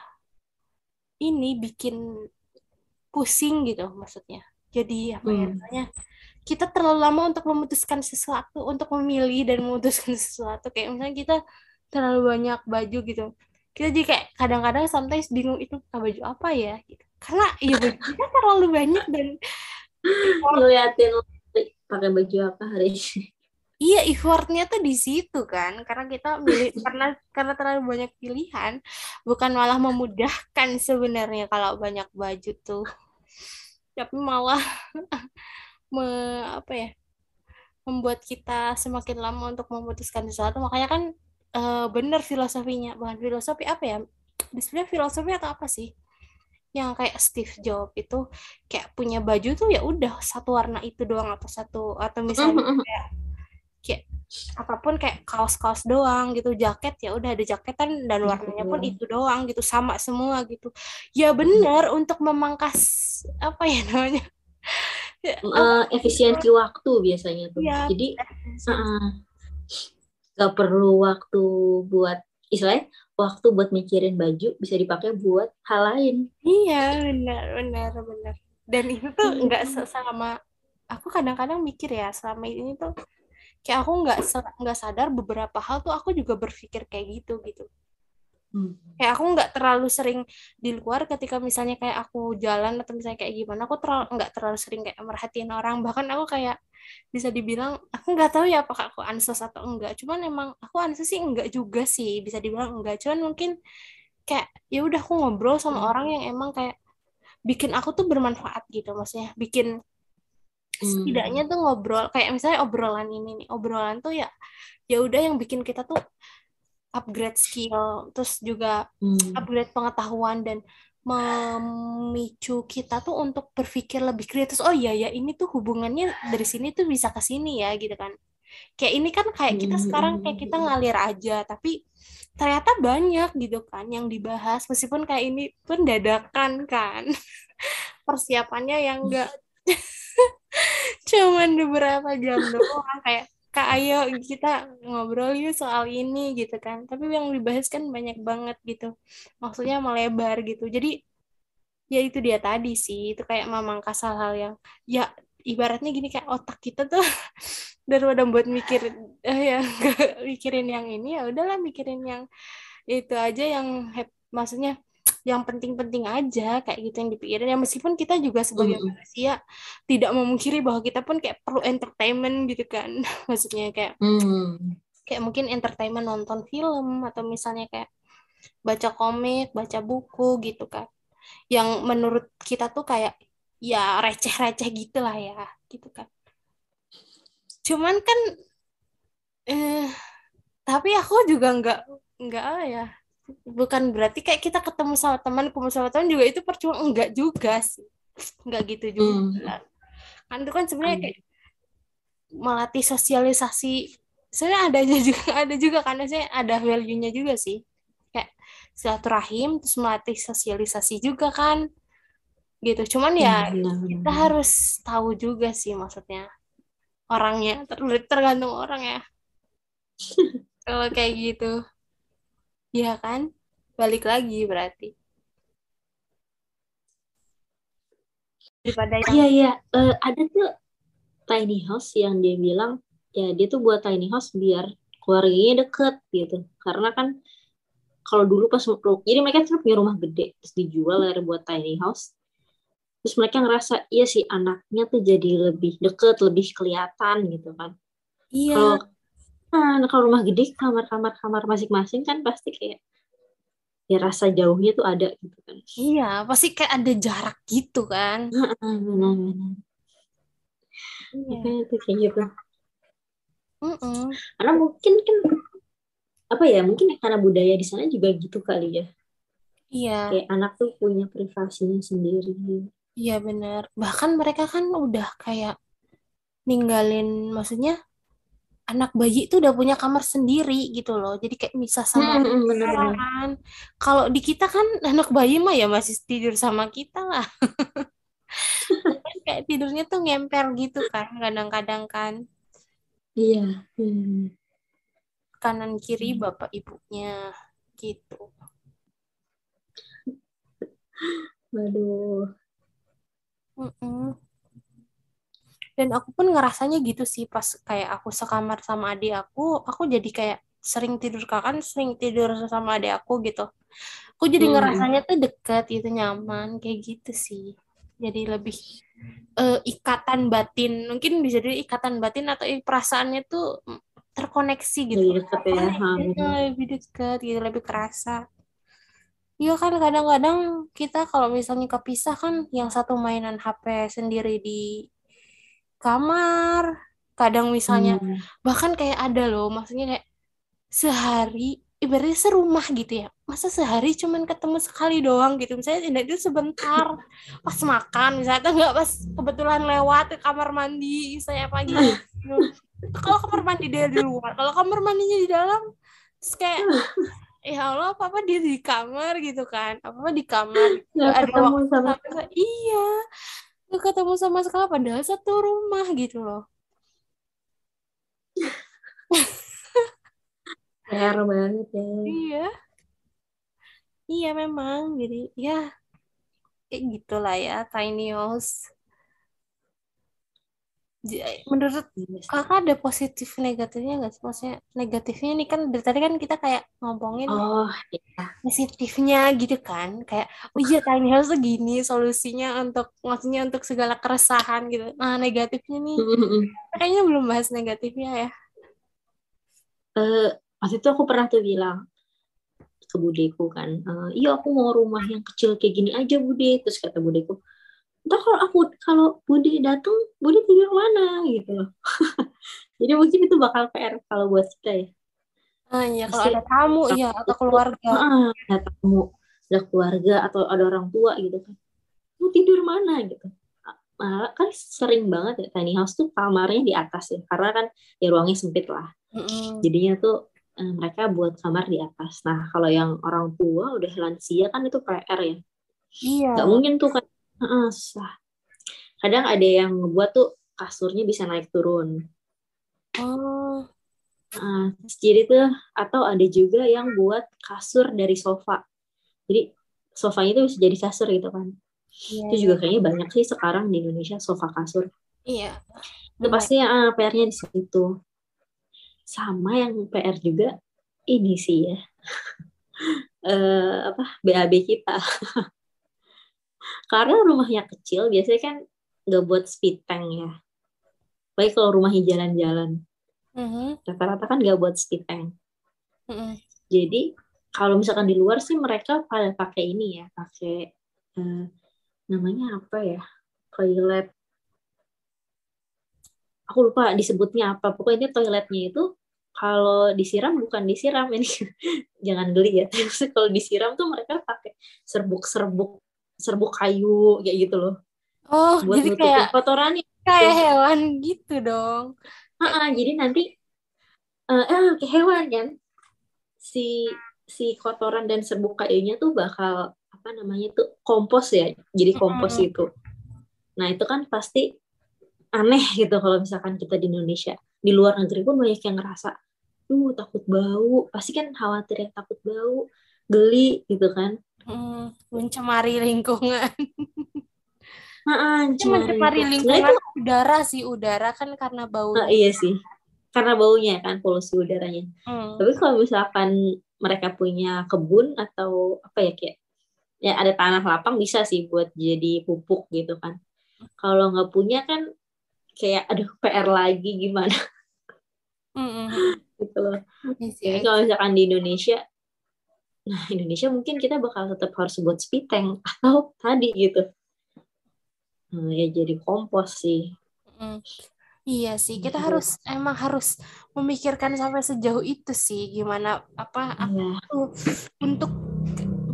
ini bikin pusing gitu maksudnya. Jadi apa ya Hmm. namanya kita terlalu lama untuk memutuskan sesuatu untuk memilih dan memutuskan sesuatu. Kayak misalnya kita terlalu banyak baju gitu kita jadi kayak kadang-kadang sometimes bingung itu "Ah, baju apa ya? Gitu. Karena ya baju kita terlalu banyak dan ngeliatin pakai baju apa hari ini? Iya effortnya tuh di situ kan. Karena kita milih karena karena terlalu banyak pilihan bukan malah memudahkan sebenarnya kalau banyak baju tuh. Tapi malah me, apa ya membuat kita semakin lama untuk memutuskan sesuatu. Makanya kan uh, benar filosofinya bukan filosofi apa ya? Sebenarnya filosofi atau apa sih? Yang kayak Steve Jobs itu kayak punya baju tuh ya udah satu warna itu doang atau satu atau misalnya mm-hmm. kayak kayak apa pun kayak kaos-kaos doang gitu jaket ya udah ada jaketan dan warnanya pun itu doang gitu sama semua gitu. Ya benar untuk memangkas apa ya namanya? Uh, efisiensi waktu biasanya tuh. Ya, jadi uh, gak perlu waktu buat istilahnya waktu buat mikirin baju bisa dipakai buat hal lain. Iya benar benar benar. Dan itu tuh nggak hmm. sama aku kadang-kadang mikir ya selama ini tuh kayak aku nggak nggak sadar beberapa hal tuh aku juga berpikir kayak gitu gitu. Hmm. Kayak aku nggak terlalu sering di luar ketika misalnya kayak aku jalan atau misalnya kayak gimana, aku terlalu nggak terlalu sering kayak merhatiin orang. Bahkan aku kayak bisa dibilang aku nggak tahu ya apakah aku ansos atau enggak. Cuman emang aku ansos sih enggak juga sih, bisa dibilang enggak. Cuman mungkin kayak ya udah aku ngobrol sama hmm. orang yang emang kayak bikin aku tuh bermanfaat gitu, maksudnya bikin hmm. setidaknya tuh ngobrol kayak misalnya obrolan ini nih, obrolan tuh ya ya udah yang bikin kita tuh upgrade skill, terus juga hmm. upgrade pengetahuan dan memicu kita tuh untuk berpikir lebih kritis. Oh iya ya, ini tuh hubungannya dari sini tuh bisa ke sini ya gitu kan. Kayak ini kan kayak kita sekarang kayak kita hmm. ngalir aja, tapi ternyata banyak gitu kan yang dibahas meskipun kayak ini pun dadakan kan. Persiapannya yang enggak cuman beberapa jam doang kayak Kak ayo kita ngobrol yuk soal ini gitu kan. Tapi yang dibahas kan banyak banget gitu. Maksudnya melebar gitu. Jadi ya itu dia tadi sih. Itu kayak memangkas hal-hal yang ya ibaratnya gini kayak otak kita tuh daripada buat mikir eh, ya mikirin yang ini ya udahlah mikirin yang itu aja yang maksudnya yang penting-penting aja kayak gitu yang dipikirin ya meskipun kita juga sebagai mm. manusia tidak memungkiri bahwa kita pun kayak perlu entertainment gitu kan maksudnya kayak mm. kayak mungkin entertainment nonton film atau misalnya kayak baca komik baca buku gitu kan yang menurut kita tuh kayak ya receh-receh gitu lah ya gitu kan cuman kan eh tapi aku juga nggak nggak ya bukan berarti kayak kita ketemu sama teman ketemu sama teman juga itu percuma. Enggak juga sih. Enggak gitu juga. Hmm. kan itu kan sebenarnya kayak melatih sosialisasi. Sebenarnya adanya juga ada juga karena saya ada value-nya juga sih. Kayak silaturahim terus melatih sosialisasi juga kan. Gitu. Cuman ya hmm, kita harus tahu juga sih maksudnya orangnya. Tergantung orang ya. Kalau kayak gitu Iya kan? Balik lagi berarti. Daripada yang... Iya, iya. Uh, ada tuh tiny house yang dia bilang, ya dia tuh buat tiny house biar keluarganya deket gitu. Karena kan kalau dulu pas jadi mereka tuh punya rumah gede terus dijual akhirnya buat tiny house terus mereka ngerasa iya sih anaknya tuh jadi lebih deket lebih kelihatan gitu kan iya kalau Nah, kalau rumah gede kamar-kamar kamar masing-masing kan pasti kayak ya rasa jauhnya tuh ada gitu kan. Iya, pasti kayak ada jarak gitu kan. Iya. itu kayak gitu. Mm -mm. Karena mungkin kan apa ya mungkin karena budaya di sana juga gitu kali ya. Iya. Kayak anak tuh punya privasinya sendiri. Iya benar. Bahkan mereka kan udah kayak ninggalin maksudnya anak bayi itu udah punya kamar sendiri gitu loh. Jadi kayak bisa sama hmm, bener -bener. kan. Kalau di kita kan anak bayi mah ya masih tidur sama kita lah. Kayak tidurnya tuh ngemper gitu kan kadang-kadang kan. Iya hmm. kanan kiri bapak ibunya gitu. Waduh. Mm -mm dan aku pun ngerasanya gitu sih pas kayak aku sekamar sama adik aku aku jadi kayak sering tidur kan sering tidur sama adik aku gitu. Aku jadi hmm. ngerasanya tuh deket gitu nyaman kayak gitu sih. Jadi lebih uh, ikatan batin mungkin bisa jadi ikatan batin atau perasaannya tuh terkoneksi gitu. Lebih dekat ya iya, lebih dekat gitu lebih kerasa. Iya kan kadang-kadang kita kalau misalnya kepisah kan yang satu mainan HP sendiri di kamar, kadang misalnya hmm. bahkan kayak ada loh, maksudnya kayak sehari ibaratnya serumah gitu ya. Masa sehari cuman ketemu sekali doang gitu. Misalnya itu sebentar pas makan misalnya nggak pas kebetulan lewat ke kamar mandi saya apa gitu. kalau kamar mandi dia di luar, kalau kamar mandinya di dalam kayak ya Allah apa apa dia di kamar gitu kan apa apa di kamar nggak ada ketemu sama, sama iya nggak ketemu sama sekali padahal satu rumah gitu loh. PR banget ya. Iya. Iya memang. Jadi ya kayak gitulah ya tiny house menurut kakak ada positif negatifnya nggak sih? Maksudnya negatifnya ini kan dari tadi kan kita kayak ngomongin oh, iya. positifnya gitu kan? Kayak oh iya tiny house gini solusinya untuk maksudnya untuk segala keresahan gitu. Nah negatifnya nih. Kayaknya belum bahas negatifnya ya. Uh, waktu itu aku pernah tuh bilang ke budeku kan uh, iya aku mau rumah yang kecil kayak gini aja bude. Terus kata budeku entah kalau aku kalau Budi datang Budi tidur mana? Gitu loh. Jadi mungkin itu bakal PR kalau buat kita ya. Ah iya kalau ada tamu ya atau keluarga. Ah, ada tamu ada keluarga atau ada orang tua gitu kan. Mau tidur mana? Gitu. Malah kan sering banget ya tiny house tuh kamarnya di atas ya karena kan ya ruangnya sempit lah. Mm-hmm. jadinya tuh eh, mereka buat kamar di atas. Nah kalau yang orang tua udah lansia kan itu PR ya. Iya. Nggak mungkin tuh kan uh, susah. Kadang ada yang ngebuat tuh kasurnya bisa naik turun. Oh. Uh, jadi tuh atau ada juga yang buat kasur dari sofa. Jadi sofanya itu bisa jadi kasur gitu kan. Yeah. itu juga kayaknya banyak sih sekarang di Indonesia sofa kasur. Iya. Itu pasti uh, PR-nya di situ. Sama yang PR juga ini sih ya. Uh, apa BAB kita karena rumahnya kecil biasanya kan nggak buat speed tank ya. Baik kalau rumahnya jalan-jalan. Mm-hmm. rata-rata kan nggak buat speed tank. Mm-hmm. jadi kalau misalkan di luar sih mereka pada pakai ini ya pakai uh, namanya apa ya? Toilet. Aku lupa disebutnya apa. Pokoknya toiletnya itu kalau disiram bukan disiram. Ini jangan geli ya. Terus kalau disiram tuh mereka pakai serbuk-serbuk serbuk kayu kayak gitu loh. Oh buat jadi kayak kotorannya kayak gitu. hewan gitu dong. Uh, jadi nanti uh, eh kayak hewan kan. Si si kotoran dan serbuk kayunya tuh bakal apa namanya tuh kompos ya jadi kompos mm. itu nah itu kan pasti aneh gitu kalau misalkan kita di Indonesia. Di luar negeri pun banyak yang ngerasa tuh takut bau. Pasti kan khawatir ya takut bau geli gitu kan Hmm, mencemari lingkungan. Nah, mencemari lingkungan nah, itu, udara sih udara kan karena bau. Uh, iya sih, karena baunya kan polusi udaranya. Hmm. Tapi kalau misalkan mereka punya kebun atau apa ya kayak ya ada tanah lapang bisa sih buat jadi pupuk gitu kan. Kalau nggak punya kan kayak aduh PR lagi gimana. Mm -hmm. gitu loh. Yes, iya Jadi kalau misalkan di Indonesia Nah, Indonesia mungkin kita bakal tetap harus buat speed tank atau tadi gitu. Nah, ya jadi kompos sih. Mm. Iya sih, kita harus emang harus memikirkan sampai sejauh itu sih gimana apa, apa iya. untuk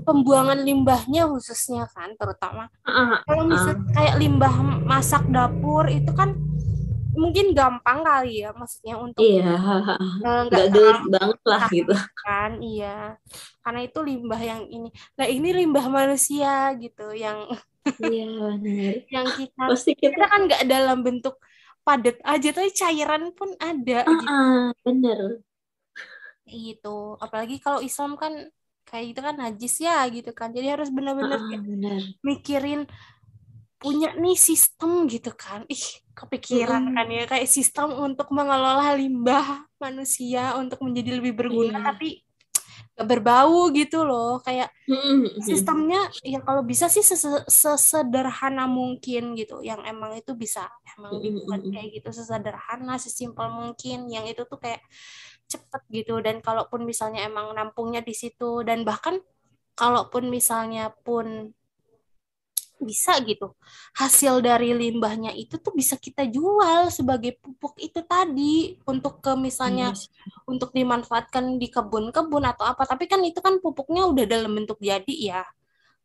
pembuangan limbahnya khususnya kan terutama. Uh, uh, Kalau misalnya uh. kayak limbah masak dapur itu kan mungkin gampang kali ya maksudnya untuk iya nggak gelut banget lah gitu. kan iya. Karena itu limbah yang ini. Nah ini limbah manusia gitu yang iya yang kita pasti kita, kita kan nggak dalam bentuk padat aja tapi cairan pun ada uh, gitu. bener itu apalagi kalau Islam kan kayak itu kan najis ya gitu kan. Jadi harus benar-benar uh, mikirin punya nih sistem gitu kan. Ih kepikiran mm. kan ya kayak sistem untuk mengelola limbah manusia untuk menjadi lebih berguna mm. tapi gak berbau gitu loh. Kayak sistemnya ya kalau bisa sih sesederhana mungkin gitu. Yang emang itu bisa emang dibuat kayak gitu sesederhana sesimpel mungkin. Yang itu tuh kayak cepet gitu. Dan kalaupun misalnya emang nampungnya di situ dan bahkan kalaupun misalnya pun bisa gitu. Hasil dari limbahnya itu tuh bisa kita jual sebagai pupuk itu tadi untuk ke misalnya yes. Iya untuk dimanfaatkan di kebun-kebun atau apa. Tapi kan itu kan pupuknya udah dalam bentuk jadi ya.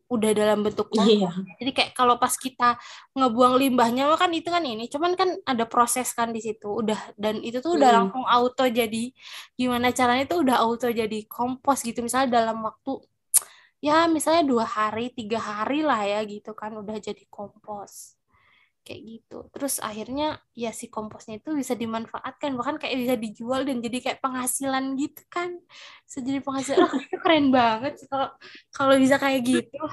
Udah dalam bentuk iya. jadi kayak kalau pas kita ngebuang limbahnya kan itu kan ini. Cuman kan ada proses kan di situ. Udah dan itu tuh udah hmm. langsung auto jadi. Gimana caranya tuh udah auto jadi kompos gitu. Misalnya dalam waktu ya misalnya dua hari tiga hari lah ya gitu kan udah jadi kompos. Kayak gitu. Terus akhirnya ya si komposnya itu bisa dimanfaatkan. Bahkan kayak bisa dijual dan jadi kayak penghasilan gitu kan. Bisa jadi penghasilan. Oh, itu keren banget kalau kalau bisa kayak gitu.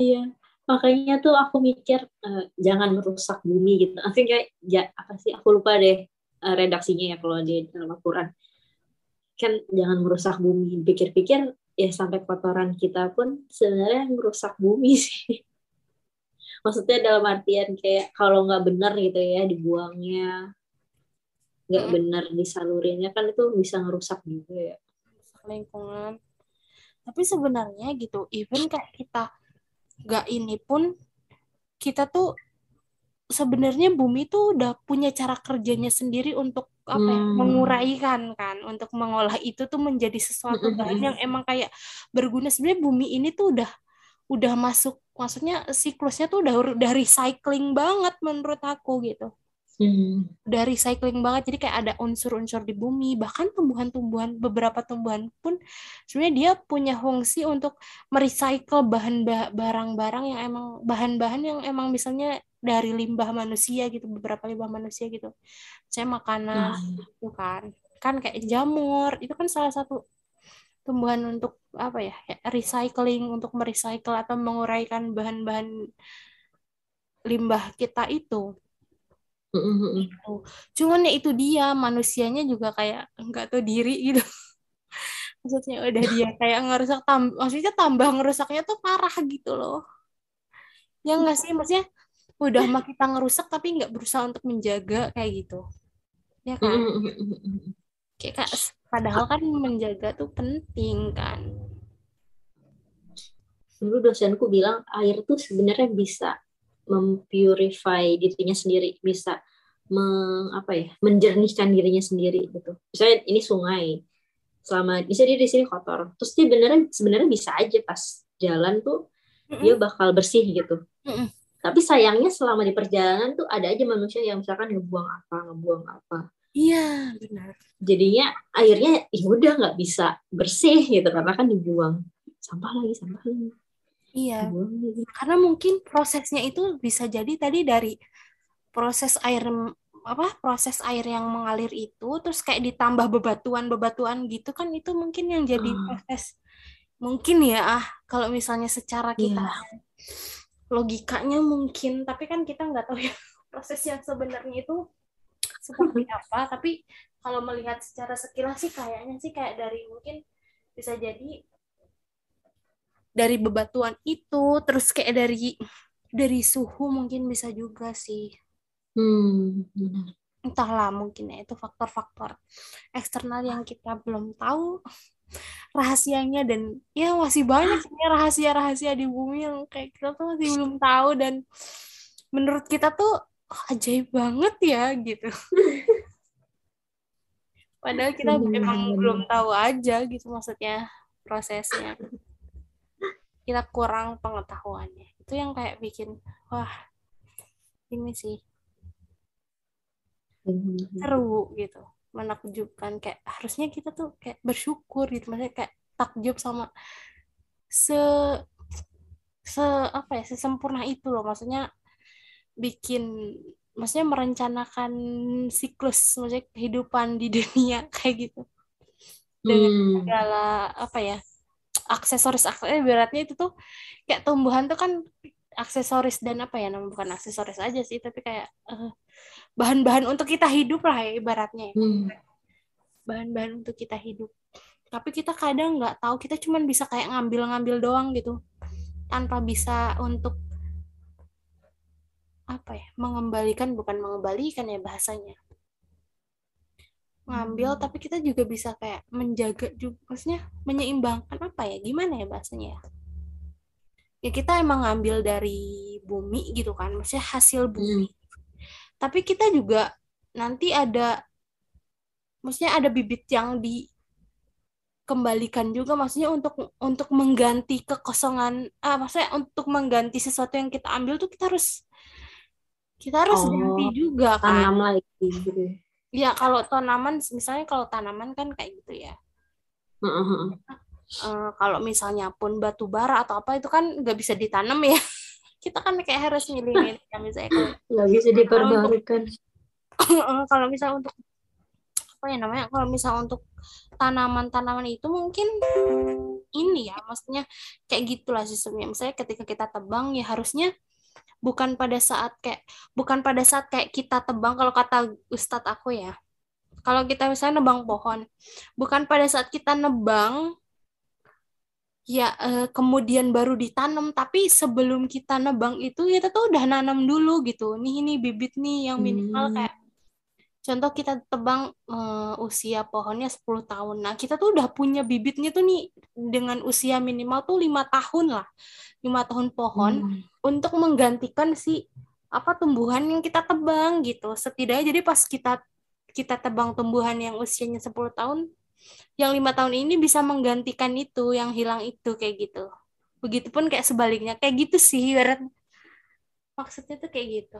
Iya. Makanya tuh aku mikir uh, jangan merusak bumi gitu. Kayak ya apa sih? Aku lupa deh uh, redaksinya ya kalau di dalam Al-Quran. Kan jangan merusak bumi. Pikir-pikir ya sampai kotoran kita pun sebenarnya merusak bumi sih. Maksudnya dalam artian kayak kalau nggak benar gitu ya dibuangnya, nggak hmm. benar disalurinnya kan itu bisa ngerusak juga ya. lingkungan. Tapi sebenarnya gitu, even kayak kita nggak ini pun kita tuh sebenarnya bumi tuh udah punya cara kerjanya sendiri untuk apa ya, hmm. menguraikan kan untuk mengolah itu tuh menjadi sesuatu hmm. bahan yang emang kayak berguna sebenarnya bumi ini tuh udah udah masuk maksudnya siklusnya tuh udah udah recycling banget menurut aku gitu hmm. udah recycling banget jadi kayak ada unsur-unsur di bumi bahkan tumbuhan-tumbuhan beberapa tumbuhan pun sebenarnya dia punya fungsi untuk merecycle bahan barang-barang yang emang bahan-bahan yang emang misalnya dari limbah manusia gitu beberapa limbah manusia gitu. Saya makanan nah. itu kan. Kan kayak jamur itu kan salah satu tumbuhan untuk apa ya recycling untuk merecycle atau menguraikan bahan-bahan limbah kita itu. Gitu. cuman ya itu dia manusianya juga kayak nggak tahu diri gitu. Maksudnya udah dia kayak ngerusak tambah maksudnya tambah ngerusaknya tuh parah gitu loh. Ya nggak sih? Maksudnya udah mah kita ngerusak tapi nggak berusaha untuk menjaga kayak gitu. Ya kan? Kayak kak padahal kan menjaga tuh penting kan? Dulu dosenku bilang air tuh sebenarnya bisa mempurify dirinya sendiri bisa meng, apa ya menjernihkan dirinya sendiri gitu. Misalnya ini sungai selama bisa dia di sini kotor terus dia beneran sebenarnya bisa aja pas jalan tuh mm -mm. dia bakal bersih gitu. Mm -mm tapi sayangnya selama di perjalanan tuh ada aja manusia yang misalkan ngebuang apa, ngebuang apa. Iya, benar. Jadinya airnya ya udah nggak bisa bersih gitu karena kan dibuang sampah lagi, sampah lagi. Iya. Karena mungkin prosesnya itu bisa jadi tadi dari proses air apa proses air yang mengalir itu terus kayak ditambah bebatuan-bebatuan gitu kan itu mungkin yang jadi hmm. proses mungkin ya ah kalau misalnya secara kita yeah logikanya mungkin tapi kan kita nggak tahu ya proses yang sebenarnya itu seperti apa. Tapi kalau melihat secara sekilas sih kayaknya sih kayak dari mungkin bisa jadi dari bebatuan itu terus kayak dari dari suhu mungkin bisa juga sih. Hmm entahlah mungkin ya itu faktor-faktor eksternal yang kita belum tahu rahasianya dan ya masih banyak sebenarnya rahasia-rahasia di bumi yang kayak kita tuh masih belum tahu dan menurut kita tuh oh, ajaib banget ya gitu. Padahal kita memang belum tahu aja gitu maksudnya prosesnya. Kita kurang pengetahuannya. Itu yang kayak bikin wah ini sih seru gitu menakjubkan kayak harusnya kita tuh kayak bersyukur gitu maksudnya kayak takjub sama se se apa ya sesempurna itu loh maksudnya bikin maksudnya merencanakan siklus maksudnya kehidupan di dunia kayak gitu dengan hmm. segala apa ya aksesoris aksesoris beratnya itu tuh kayak tumbuhan tuh kan aksesoris dan apa ya namanya bukan aksesoris aja sih tapi kayak uh, bahan-bahan untuk kita hidup lah ya ibaratnya ya. hmm. bahan-bahan untuk kita hidup tapi kita kadang nggak tahu kita cuma bisa kayak ngambil-ngambil doang gitu tanpa bisa untuk apa ya mengembalikan bukan mengembalikan ya bahasanya ngambil hmm. tapi kita juga bisa kayak menjaga juga maksudnya menyeimbangkan apa ya gimana ya bahasanya ya ya kita emang ngambil dari bumi gitu kan maksudnya hasil bumi hmm. tapi kita juga nanti ada maksudnya ada bibit yang di kembalikan juga maksudnya untuk untuk mengganti kekosongan ah maksudnya untuk mengganti sesuatu yang kita ambil tuh kita harus kita harus oh, ganti juga kan tanam lagi gitu ya kalau tanaman misalnya kalau tanaman kan kayak gitu ya uh-huh. Uh, kalau misalnya pun batu bara atau apa itu kan nggak bisa ditanam ya. Kita kan kayak harus milih-milih ya misalnya nggak bisa diperbarukan kalau misalnya untuk apa ya namanya kalau misalnya untuk tanaman-tanaman itu mungkin ini ya maksudnya kayak gitulah sistemnya. Misalnya ketika kita tebang ya harusnya bukan pada saat kayak bukan pada saat kayak kita tebang kalau kata ustadz aku ya. Kalau kita misalnya nebang pohon bukan pada saat kita nebang ya eh, kemudian baru ditanam tapi sebelum kita nebang itu kita tuh udah nanam dulu gitu nih ini bibit nih yang minimal hmm. kayak contoh kita tebang uh, usia pohonnya 10 tahun. Nah, kita tuh udah punya bibitnya tuh nih dengan usia minimal tuh lima tahun lah. lima tahun pohon hmm. untuk menggantikan si apa tumbuhan yang kita tebang gitu. Setidaknya jadi pas kita kita tebang tumbuhan yang usianya 10 tahun, yang lima tahun ini bisa menggantikan itu, yang hilang itu kayak gitu. Begitupun kayak sebaliknya, kayak gitu sih, Maksudnya tuh kayak gitu.